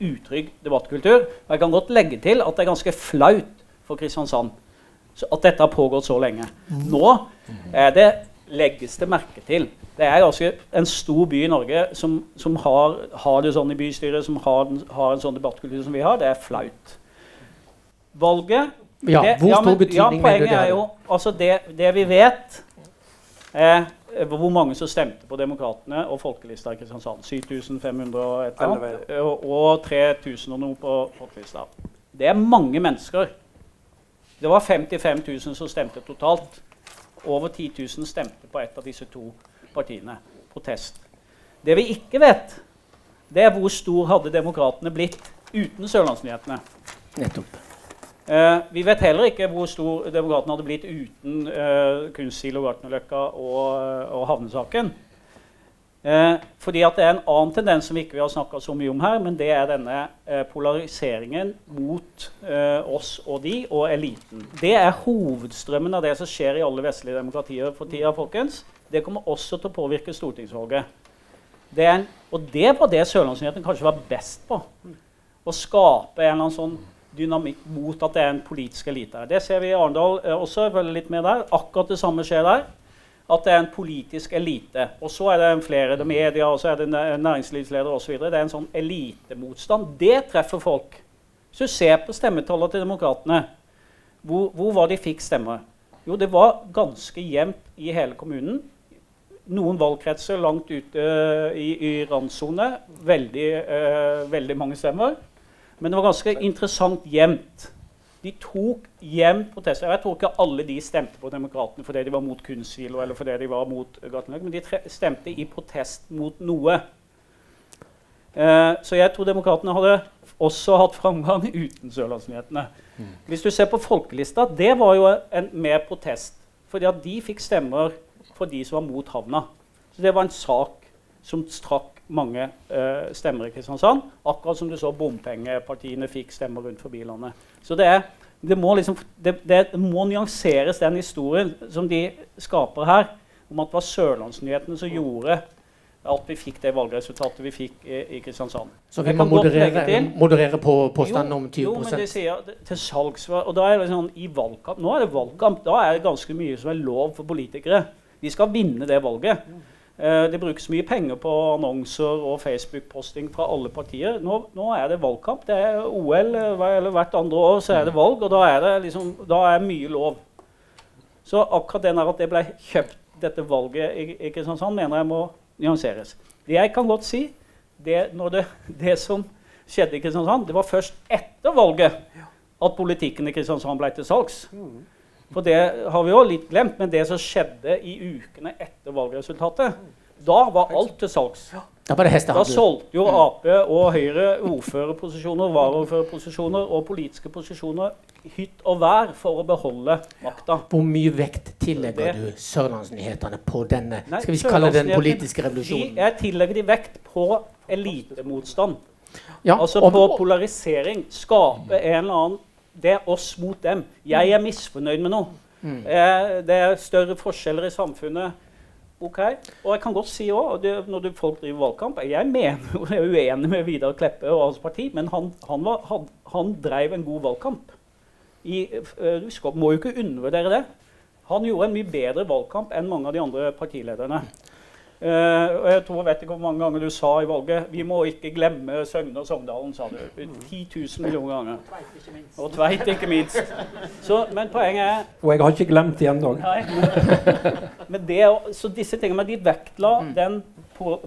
utrygg debattkultur. Og jeg kan godt legge til at det er ganske flaut for Kristiansand at dette har pågått så lenge. Nå er det legges det merke til. Det er ganske en stor by i Norge som, som har, har det sånn i bystyret, som har, har en sånn debattkultur som vi har. Det er flaut. Valget Ja, det, hvor stor men- betydning ja, mener du poenget det er jo altså det, det vi vet, eh, hvor mange som stemte på Demokratene og Folkelista i Kristiansand. 7500 og et eller annet. Og, og 3000 og noe på Folkelista. Det er mange mennesker. Det var 55 000 som stemte totalt. Over 10 000 stemte på et av disse to partiene. Protest. Det vi ikke vet, det er hvor stor hadde Demokratene blitt uten Sørlandsnyhetene. Nettopp. Eh, vi vet heller ikke hvor stor Demokratene hadde blitt uten uh, Kunstsilo, Gartnerløkka og, og havnesaken. Eh, fordi at Det er en annen tendens som vi ikke har snakka så mye om her, men det er denne eh, polariseringen mot eh, oss og de og eliten. Det er hovedstrømmen av det som skjer i alle vestlige demokratier for tida. folkens. Det kommer også til å påvirke stortingsvalget. Det en, og det var det Sørlandsnyheten kanskje var best på. Å skape en eller annen sånn dynamikk mot at det er en politisk elite her. Det ser vi i Arendal eh, også. jeg følger litt med der. Akkurat det samme skjer der. At det er en politisk elite. Og så er det en flere det media, og så er det næ- næringslivsledere osv. Det er en sånn elitemotstand. Det treffer folk. Hvis du ser på stemmetallene til Demokratene, hvor, hvor var de fikk stemmer? Jo, det var ganske jevnt i hele kommunen. Noen valgkretser langt ute i, i randsone. Veldig, uh, veldig mange stemmer. Men det var ganske interessant jevnt. De tok hjem protester. Jeg tror ikke alle de stemte på Demokratene fordi de var mot kunstsilo eller fordi de var mot Gartnerløkka, men de stemte i protest mot noe. Eh, så jeg tror Demokratene hadde også hatt framgang uten Sørlandsnyhetene. Hvis du ser på folkelista, det var jo en mer protest. Fordi at de fikk stemmer for de som var mot havna. Så det var en sak som strakk mange eh, stemmer i Kristiansand. Akkurat som du så bompengepartiene fikk stemmer rundt forbi landet. Så det, er, det, må liksom, det, det må nyanseres, den historien som de skaper her, om at det var Sørlandsnyhetene som gjorde at vi fikk det valgresultatet vi fikk i, i Kristiansand. Så vi må moderere, moderere på påstanden om 20% Jo, men det sier til salgs Og da er det sånn i valgkamp Nå er det valgkamp. Da er det ganske mye som er lov for politikere. De skal vinne det valget. Eh, det brukes mye penger på annonser og Facebook-posting fra alle partier. Nå, nå er det valgkamp. Det er OL eh, eller hvert andre år så er det valg, og da er det liksom, da er mye lov. Så akkurat den her at det ble kjøpt, dette valget i, i Kristiansand, mener jeg må nyanseres. Det jeg kan godt si, det, når det, det som skjedde i Kristiansand, det var først etter valget at politikken i Kristiansand ble til salgs. For det har vi jo litt glemt, men det som skjedde i ukene etter valgresultatet, da var alt til salgs. Da Da solgte jo Ap og Høyre ordførerposisjoner, varaordførerposisjoner og politiske posisjoner hytt og vær for å beholde makta. Hvor mye vekt tillegger Det- du Sørlandsnyhetene på denne Nei, skal vi kalle den politiske revolusjonen? De, jeg tillegger de vekt på elitemotstand. Ja, altså på polarisering. Skape en eller annen Det er oss mot dem. Jeg er misfornøyd med noe. Mm. Eh, det er større forskjeller i samfunnet. Ok, Og jeg kan godt si òg, når du, folk driver valgkamp Jeg mener jeg er uenig med Vidar Kleppe og hans parti, men han, han, var, han, han drev en god valgkamp. I, eh, du skal, må jo ikke undervurdere det. Han gjorde en mye bedre valgkamp enn mange av de andre partilederne. Eh, og jeg tror, vet ikke hvor mange ganger du sa i valget Vi må ikke glemme Søgne og Sogndalen, sa du. 10 000 millioner ganger. Og Tveit, ikke minst. Så, men poenget er Og jeg har ikke glemt det ennå. Så disse tingene, men de vektla den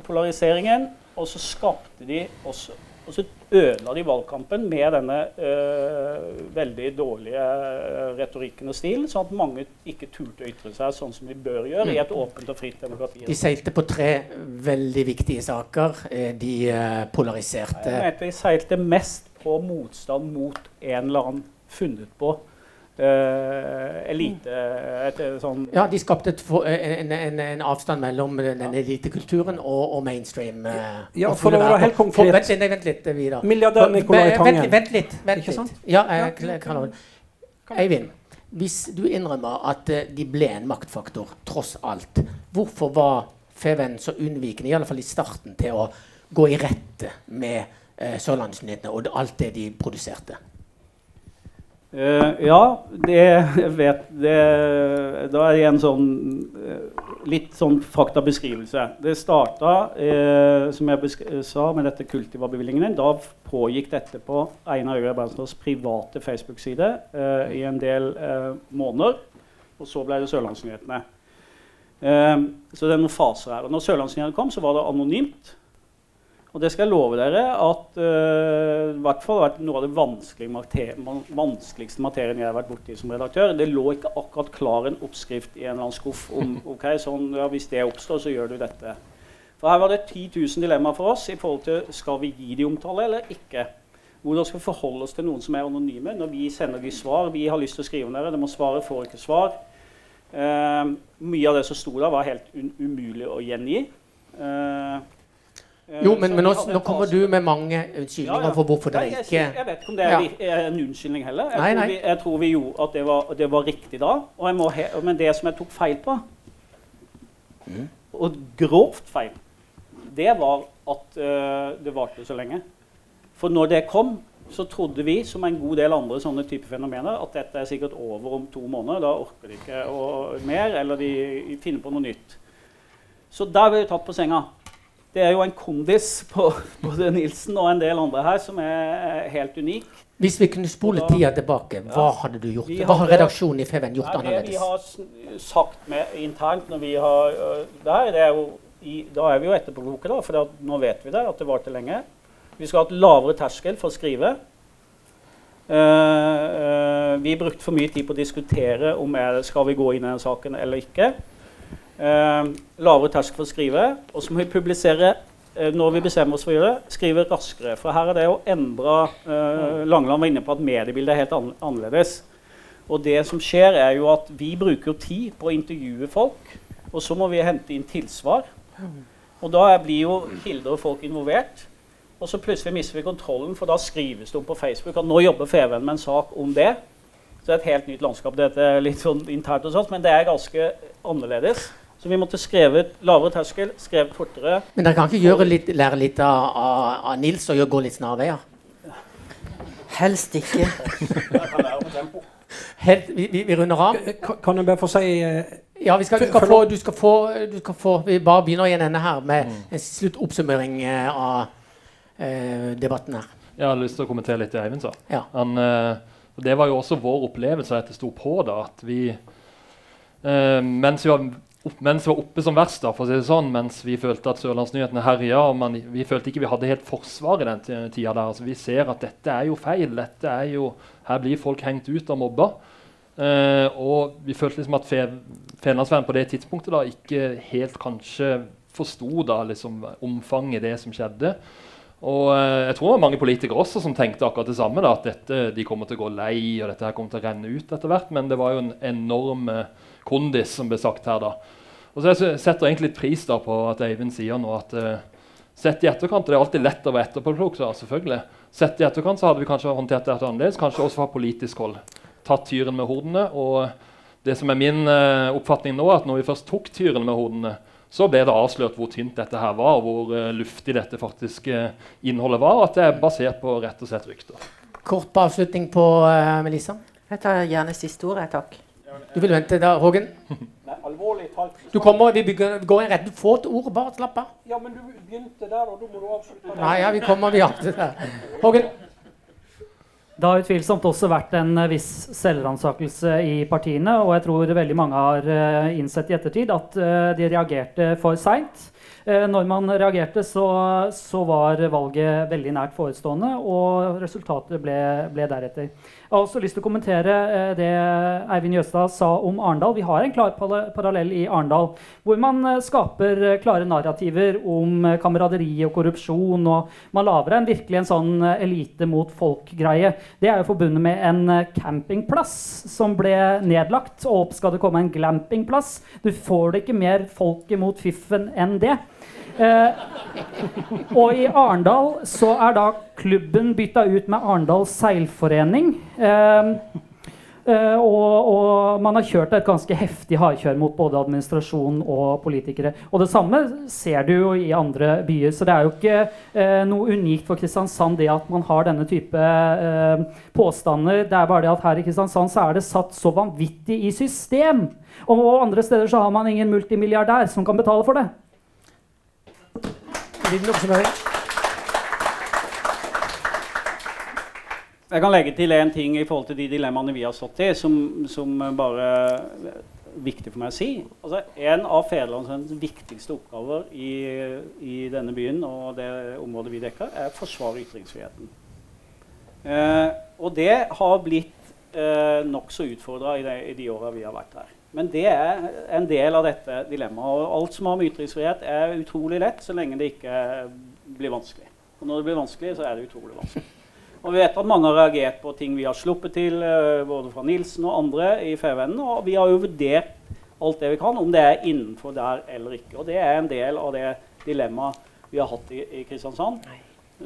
polariseringen, og så skapte de også Og så ødela de valgkampen med denne øh, veldig dårlige øh, retorikken og stilen, sånn at mange ikke turte å ytre seg sånn som de bør gjøre i et åpent og fritt demokrati. De seilte på tre veldig viktige saker. Eh, De eh, polariserte Jeg mente de seilte mest på motstand mot en eller annen funnet på øh, elite... Et, et, sånn Ja, de skapte et for, en, en, en avstand mellom den elitekulturen og, og mainstream. Uh, Ja, og for å være helt konkret. For, vent, litt, vent litt, eh, Vidar. Milliardær Nicolai Tangen. Vent litt. Vent Ikke litt. Ja, jeg, Ja, kan- kan. Eivind, hvis du innrømmer at uh, de ble en maktfaktor, tross alt, hvorfor var Feven så unnvikende, i alle fall i starten, til å gå i rette med uh, Sørlandsnyhetene og alt det de produserte? Eh, ja, det jeg vet det, Da er det en sånn eh, litt sånn faktabeskrivelse. Det starta, uh, som jeg sa, med dette Kultiva-bevilgningen. Da pågikk dette på Einar Øyre Bernsdals private Facebook-side uh, i en del eh, måneder. Og så ble det Sørlandsnyhetene. Eh, så det er noen faser her. Og når Sørlandsnyhetene kom, så var det anonymt. Og det skal jeg love dere at uh, hvert fall har vært noe av det vanskelige mater vanskeligste materien jeg har vært borti som redaktør. Det lå ikke akkurat klar en oppskrift i en eller annen skuff om ok, sånn, ja, hvis det oppstår, så gjør du dette. For Her var det 10 000 dilemmaer for oss i forhold til skal vi gi de omtale eller ikke. Hvordan skal vi forholde oss til noen som er anonyme? Når vi sender de svar, vi har lyst til å skrive om dere, de må svare, får ikke svar. Uh, mye av det som sto der, var helt umulig å gjengi. Eh, Jo, Eh, men, men nå, nå kommer du med mange unnskyldninger Ja, ja. for hvorfor dere ikke sier- jeg vet ikke om det er, Ja. er en unnskyldning heller. Jeg, Nei, tror nei. Vi, jeg tror vi gjorde at det var, det var riktig da. Jeg he men det som jeg tok feil på, Mm. og grovt feil, det var at uh, det varte så lenge. For når det kom, så trodde vi, som en god del andre sånne type fenomener, at dette er sikkert over om to måneder. Da orker de ikke å, mer, eller de finner på noe nytt. Så der ble vi tatt på senga. Det er jo en kondis på både Nilsen og en del andre her som er helt unik. Hvis vi kunne spole da- tida tilbake, hva hadde du gjort? Hva har redaksjonen i Feven gjort annerledes? det vi har sagt med internt når vi har der, det er jo i, Da er vi jo etterpåkloke, da, for nå vet vi det, at det varte lenge. Vi skal ha et lavere terskel for å skrive. Uh, uh, vi brukte for mye tid på å diskutere om er, skal vi gå inn i den saken eller ikke. Eh, lavere terskel for å skrive. Og så må vi publisere eh, når vi bestemmer oss for å gjøre det, skrive raskere. For her er det å endre eh, Langeland var inne på at mediebildet er helt ann annerledes. Og det som skjer, er jo at vi bruker tid på å intervjue folk, og så må vi hente inn tilsvar. Og da blir jo kilder og folk involvert. Og så plutselig mister vi kontrollen, for da skrives det om på Facebook at nå jobber Feven med en sak om det. Så det er et helt nytt landskap. Dette er litt sånn internt hos oss, men det er ganske annerledes. Så vi måtte skrevet lavere terskel, skrevet fortere. Men dere kan ikke gjøre litt, lære litt av, av, av Nils og gå litt snarveier? Helst ikke. Helt, vi, vi, vi runder av. Kan, kan jeg bare få si eh, Ja, vi skal, du, skal få, du, skal få, du skal få Vi bare begynner i en ende her med en sluttoppsummering eh, av eh, debatten her. Jeg har lyst til å kommentere litt det Eivind sa. Ja. Han, eh, det var jo også vår opplevelse at det sto på da, at vi eh, mens, vi var, opp, mens var oppe som verst, da, for å si det sånn, mens vi følte at Sørlandsnyhetene herja, og vi følte ikke vi hadde helt forsvar i den ti- tida der. Altså, vi ser at dette er jo feil. dette er jo, Her blir folk hengt ut og mobba. Eh, og vi følte liksom at Fe, Fedrelandsvennen på det tidspunktet da ikke helt kanskje forsto da liksom omfanget i det som skjedde. Og eh, jeg tror det var mange politikere også som tenkte akkurat det samme. Da, at dette, de kommer til å gå lei, og dette her kommer til å renne ut etter hvert. Men det var jo en enorm eh, kondis som ble sagt her da. Og så jeg setter egentlig litt pris da på at Eivind sier nå at uh, sett i etterkant, det er alltid lett å være etterpåklok, selvfølgelig. Sett i etterkant så hadde vi kanskje håndtert dette annerledes, kanskje også fra politisk hold. Tatt tyren med hodene. Og det som er min uh, oppfatning nå, at når vi først tok tyren med hodene, så ble det avslørt hvor tynt dette her var, og hvor uh, luftig dette faktisk innholdet var. At det er basert på rett og slett rykter. Kort på avslutning på uh, Melissa. Jeg tar gjerne siste ord, takk. Du vil vente da, Hågen? Nei, alvorlig talt. Du kommer, vi bygger, går i rett. få et ord, bare slapp av. Ja, men du begynte der, og da må du avslutte der. Nei, ja, vi kommer, vi har det der. Hågen? Det har utvilsomt også vært en eh, viss selvransakelse i partiene, og jeg tror veldig mange har eh, innsett i ettertid at eh, de reagerte for seint. Når man reagerte, så, så var valget veldig nært forestående, og resultatet ble, ble deretter. Jeg har også lyst til å kommentere eh, det Eivind Jøstad sa om Arendal. Vi har en klar parallell i Arendal, hvor man eh, skaper eh, klare narrativer om kameraderi og korrupsjon. og Man lager en virkelig en sånn elite mot folk-greie. Det er jo forbundet med en campingplass som ble nedlagt. Og opp skal det komme en glampingplass. Du får det ikke mer folk imot fiffen enn det. Eh, og i Arendal så er da klubben bytta ut med Arendal seilforening. Eh, og, og, man har kjørt et ganske heftig hardkjør mot både administrasjon og politikere. Og det samme ser du jo i andre byer. Så det er jo ikke eh, noe unikt for Kristiansand det at man har denne type eh, påstander. Det er bare det at her i Kristiansand så er det satt så vanvittig i system. Og, og andre steder så har man ingen multimilliardær som kan betale for det liten oppsummering. Jeg kan legge til én ting i forhold til de dilemmaene vi har stått i, som, som bare er viktig for meg å si. Altså, en av Federlandsvennens viktigste oppgaver i, i, denne byen og det området vi dekker, er å forsvare ytringsfriheten. Eh, og det har blitt eh, nokså utfordra i, i, de åra vi har vært her. Men det er en del av dette dilemmaet. Og alt som har med ytringsfrihet, er utrolig lett så lenge det ikke blir vanskelig. Og når det blir vanskelig, så er det utrolig vanskelig. Og vi vet at mange har reagert på ting vi har sluppet til, eh, både fra Nilsen og andre i FVN. Og vi har jo vurdert alt det vi kan, om det er innenfor der eller ikke. Og det er en del av det dilemmaet vi har hatt i, i Kristiansand.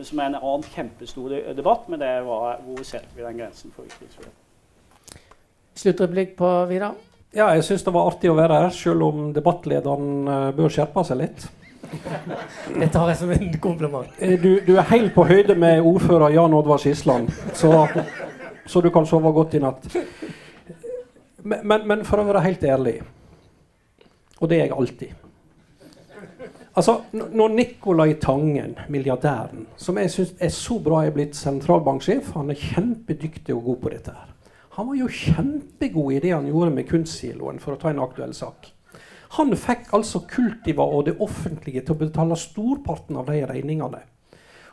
Som er en annen kjempestor debatt, men det var hvor setter vi den grensen for ytringsfrihet. Sluttreplikk på Vidar? Ja, jeg syns det var artig å være her, selv om debattlederen uh, bør skjerpe seg litt. Det tar jeg som en kompliment. Eh, du, du, er helt på høyde med ordfører Jan Oddvar Skisland, så, så, du kan sove godt i natt. Men, men, men, for å være helt ærlig, og det er jeg alltid Altså, Når Nicolai Tangen, milliardæren, som jeg syns er så bra er blitt sentralbanksjef Han er kjempedyktig og god på dette. her han var jo kjempegod i det han gjorde med kunstsiloen, for å ta en aktuell sak. Han fikk altså Kultiva og det offentlige til å betale storparten av de regningene.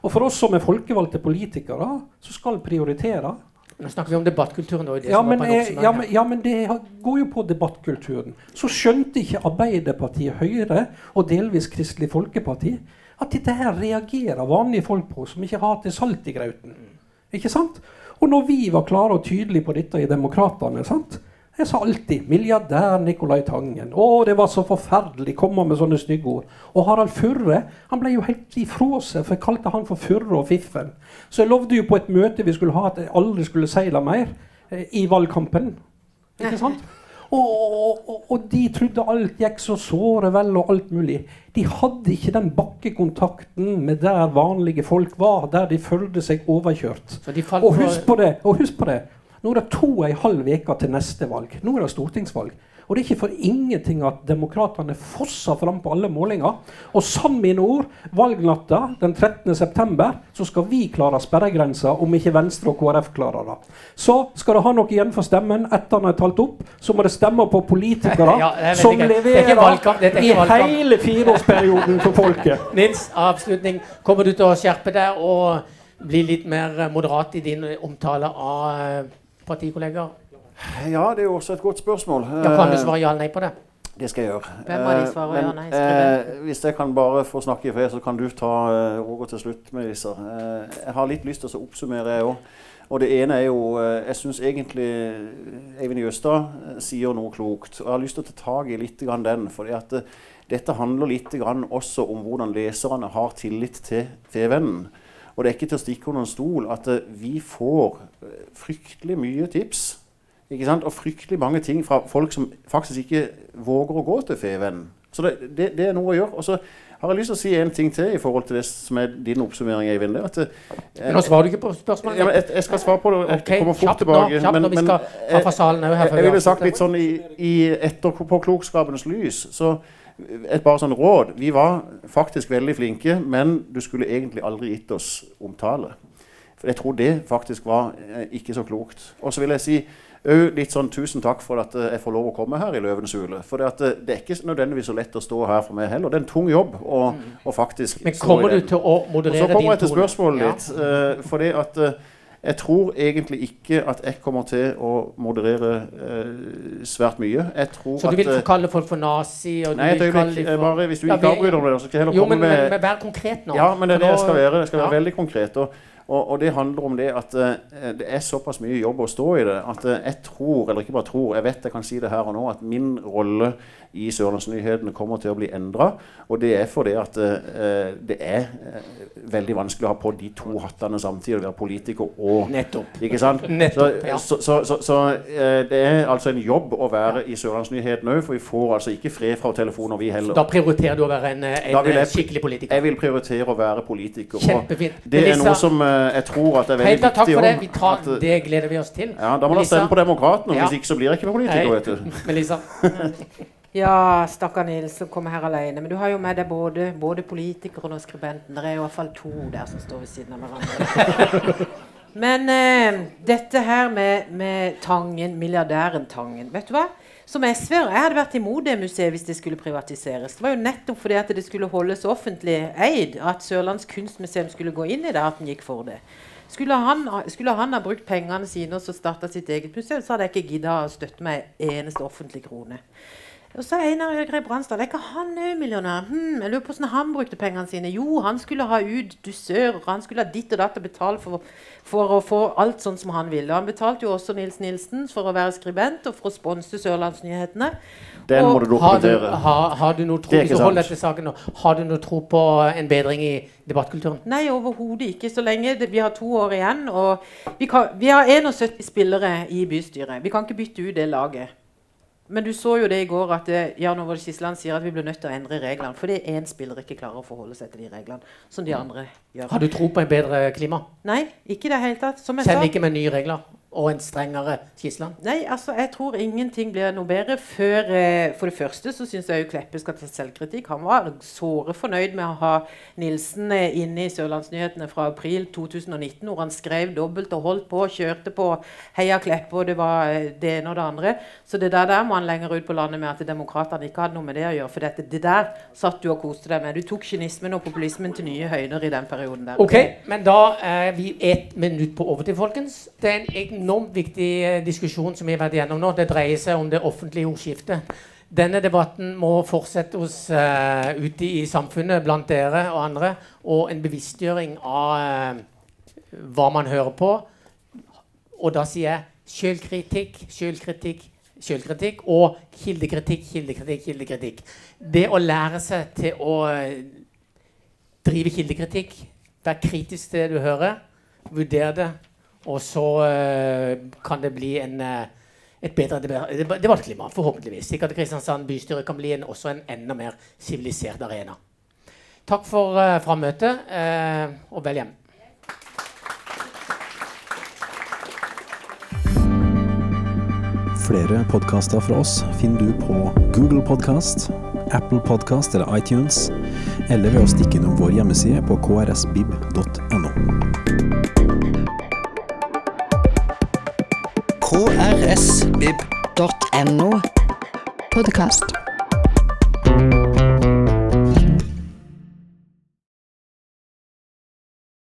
Og for oss som er folkevalgte politikere, så skal prioritere. Nå snakker vi om debattkulturen. Og ja, men, ja, men, ja, men det går jo på debattkulturen. Så skjønte ikke Arbeiderpartiet, Høyre og delvis Kristelig Folkeparti at dette her reagerer vanlige folk på, som ikke har til salt i grauten. Ikke sant? Og når vi var klare og tydelige på dette i Demokratene sant? Jeg sa alltid 'milliardær Nicolai Tangen'. Å, det var så forferdelig. Komme med sånne stygge ord. Og Harald Furre han ble jo helt ifra seg, for jeg kalte han for Furre og Fiffen. Så jeg lovde jo på et møte vi skulle ha, at jeg aldri skulle seile mer eh, i valgkampen. Ikke sant? Og, og, og, de trodde alt gikk så såre vel og alt mulig. De hadde ikke den bakkekontakten med der vanlige folk var, der de følte seg overkjørt. Og husk på det, og husk på det. Nå er det to og en halv uke til neste valg. Nå er det stortingsvalg. Og det er ikke for ingenting at demokratene fosser fram på alle målinger. Og sann mine ord, valgnatta den 13.9. så skal vi klare sperregrensa, om ikke Venstre og KrF klarer det. Så skal det ha noe igjen for stemmen etter den er talt opp, så må det stemme på politikere ja, som leverer i hele fireårsperioden for folket. Nils, avslutning. Kommer du til å skjerpe deg og bli litt mer moderat i din omtale av eh, partikollegaer? Ja, det er jo også et godt spørsmål. Ja, kan du svare ja eller nei på det? Det skal jeg gjøre. Hvem av de svarer ja nei? Eh, hvis jeg kan bare få snakke i fred, så kan du ta uh, Roger til slutt med. Uh, jeg har litt lyst til å oppsummere, jeg òg. Og det ene er jo Jeg syns egentlig Eivind Jøstad sier noe klokt. Og jeg har lyst til å ta tak i litt grann den. For dette handler litt grann også om hvordan leserne har tillit til TV-vennen. Og det er ikke til å stikke under en stol at vi får fryktelig mye tips? Og fryktelig mange ting fra folk som faktisk ikke våger å gå til Fevennen. Så det, det, det, er noe å gjøre. Og så har jeg lyst til å si en ting til i forhold til det som er din oppsummering, Eivind. At, eh, nå svarer du ikke på spørsmålet. Ja, jeg, jeg, skal svare på det og okay, kommer fort tilbake. Nå, kjapt men, vi skal ha fra salen her. Jeg, jeg ville sagt litt sånn i, i etterpåklokskapens lys så et bare sånn råd. Vi var faktisk veldig flinke, men du skulle egentlig aldri gitt oss omtale. For jeg tror det faktisk var eh, ikke så klokt. Og så vil jeg si òg litt sånn tusen takk for at eh, jeg får lov å komme her i Løvenes hule. For det, at, eh, det er ikke nødvendigvis så lett å stå her for meg heller. Det er en tung jobb å, å faktisk Men kommer du til å moderere Og tone? så kommer jeg til spørsmålet spørsmålet Ja. eh, fordi at jeg tror egentlig ikke at jeg kommer til å moderere eh, svært mye. Jeg tror Så du vil at, eh, kalle folk for nazi? Og Nei, et vil kalle øyeblikk. for- Bare hvis du Ja, ikke vi- om meg, så skal jeg heller Jo, komme men, med men, men vær konkret nå. Ja, men det er det jeg skal være. Jeg skal være Ja. veldig konkret. Og, og, og det handler om det at eh, det er såpass mye jobb å stå i det at eh, jeg tror, eller ikke bare tror, jeg vet jeg kan si det her og nå, at min rolle i Sørlandsnyhetene kommer til å bli endra. Og det er fordi at eh, det er eh, veldig vanskelig å ha på de to hattene samtidig, å være politiker og Nettopp. Ikke sant? Nettopp, ja. Så, så, så, så eh, det er altså en jobb å være i Sørlandsnyhetene òg, for vi får altså ikke fred fra telefoner, vi heller. Da prioriterer du å være en, en jeg- skikkelig politiker. Jeg vil prioritere å være politiker. Kjempefint. Det er noe som eh, jeg tror at er veldig Helt takk viktig. for det. Vi tar, at, eh, det gleder vi oss til. ja, Da må du Melissa? stemme på Demokratene, Ja. hvis ikke så blir jeg ikke politiker. Hei. vet du. Melissa. Ja, stakkar Nils som kommer her alene. Men du har jo med deg både, både politikeren og skribenten. Det er i hvert fall to der som står ved siden av hverandre. Men eh, dette her med, med Tangen, milliardæren Tangen Vet du hva? Som SV-er jeg hadde vært imot det museet hvis det skulle privatiseres. Det var jo nettopp fordi at det skulle holdes offentlig eid, at Sørlands kunstmuseum skulle gå inn i det, at den gikk for det. Skulle han, skulle han ha brukt pengene sine og så starta sitt eget museum, så hadde jeg ikke gidda å støtte meg en eneste offentlig krone. Og så Einar Øgrei Bransdal. Er ikke han òg millionær? Hm, jeg lurer på hvordan han brukte pengene sine. Jo, han skulle ha ut dusører, han skulle ha ditt og datt og betale for, for å få alt sånn som han ville. Han betalte jo også Nils Nilsen for å være skribent og for å sponse Sørlandsnyhetene. Den må du Har du, dokumentere. har, har du noe tro Det er ikke sant. dette saken nå, Har du noe tro på en bedring i debattkulturen? Nei, overhodet ikke. Så lenge det, vi har to år igjen. Og vi, kan, vi har 71 spillere i bystyret. Vi kan ikke bytte ut det laget. Men du så jo det i går at eh, Jan Over Skisland sier at vi blir nødt til å endre reglene. Fordi én spiller ikke klarer å forholde seg til de reglene som de andre gjør. Har du tro på en bedre klima? Nei, ikke i det hele tatt. Som jeg sa. Selv ikke med nye regler og en strengere Skisland? Nei, altså, jeg tror ingenting blir noe bedre før eh, For det første så syns jeg jo Kleppe skal ta selvkritikk. Han var såre fornøyd med å ha Nilsen eh, inne i Sørlandsnyhetene fra april 2019, hvor han skrev dobbelt og holdt på, kjørte på Heia Kleppe, og det var eh, det ene og det andre. Så det der, der må han lenger ut på landet med at demokratene ikke hadde noe med det å gjøre. For dette, det der satt du og koste deg med. Du tok kynismen og populismen til nye høyder i den perioden der. Ok, men da er vi ett minutt på overtid, folkens. Det er en enormt viktig eh, diskusjon som vi har vært igjennom nå. Det dreier seg om det offentlige ordskiftet. Denne debatten må fortsette oss uh, ute i samfunnet, blant dere og andre, og en bevisstgjøring av uh, hva man hører på. Og da sier jeg sjølkritikk, sjølkritikk, sjølkritikk og kildekritikk, kildekritikk, kildekritikk. Det å lære seg til å drive kildekritikk, være kritisk til det du hører, vurdere det, og så eh, kan det bli en, eh, et bedre deba- deba- debattklima, forhåpentligvis. Slik at Kristiansand bystyre kan bli en, også en enda mer sivilisert arena. Takk for uh, frammøtet, og vel hjem. Flere podkaster fra oss finner du på Google Podkast, Apple Podkast eller iTunes, eller ved å stikke innom vår hjemmeside på krsbib.no. krsbib.no podkast.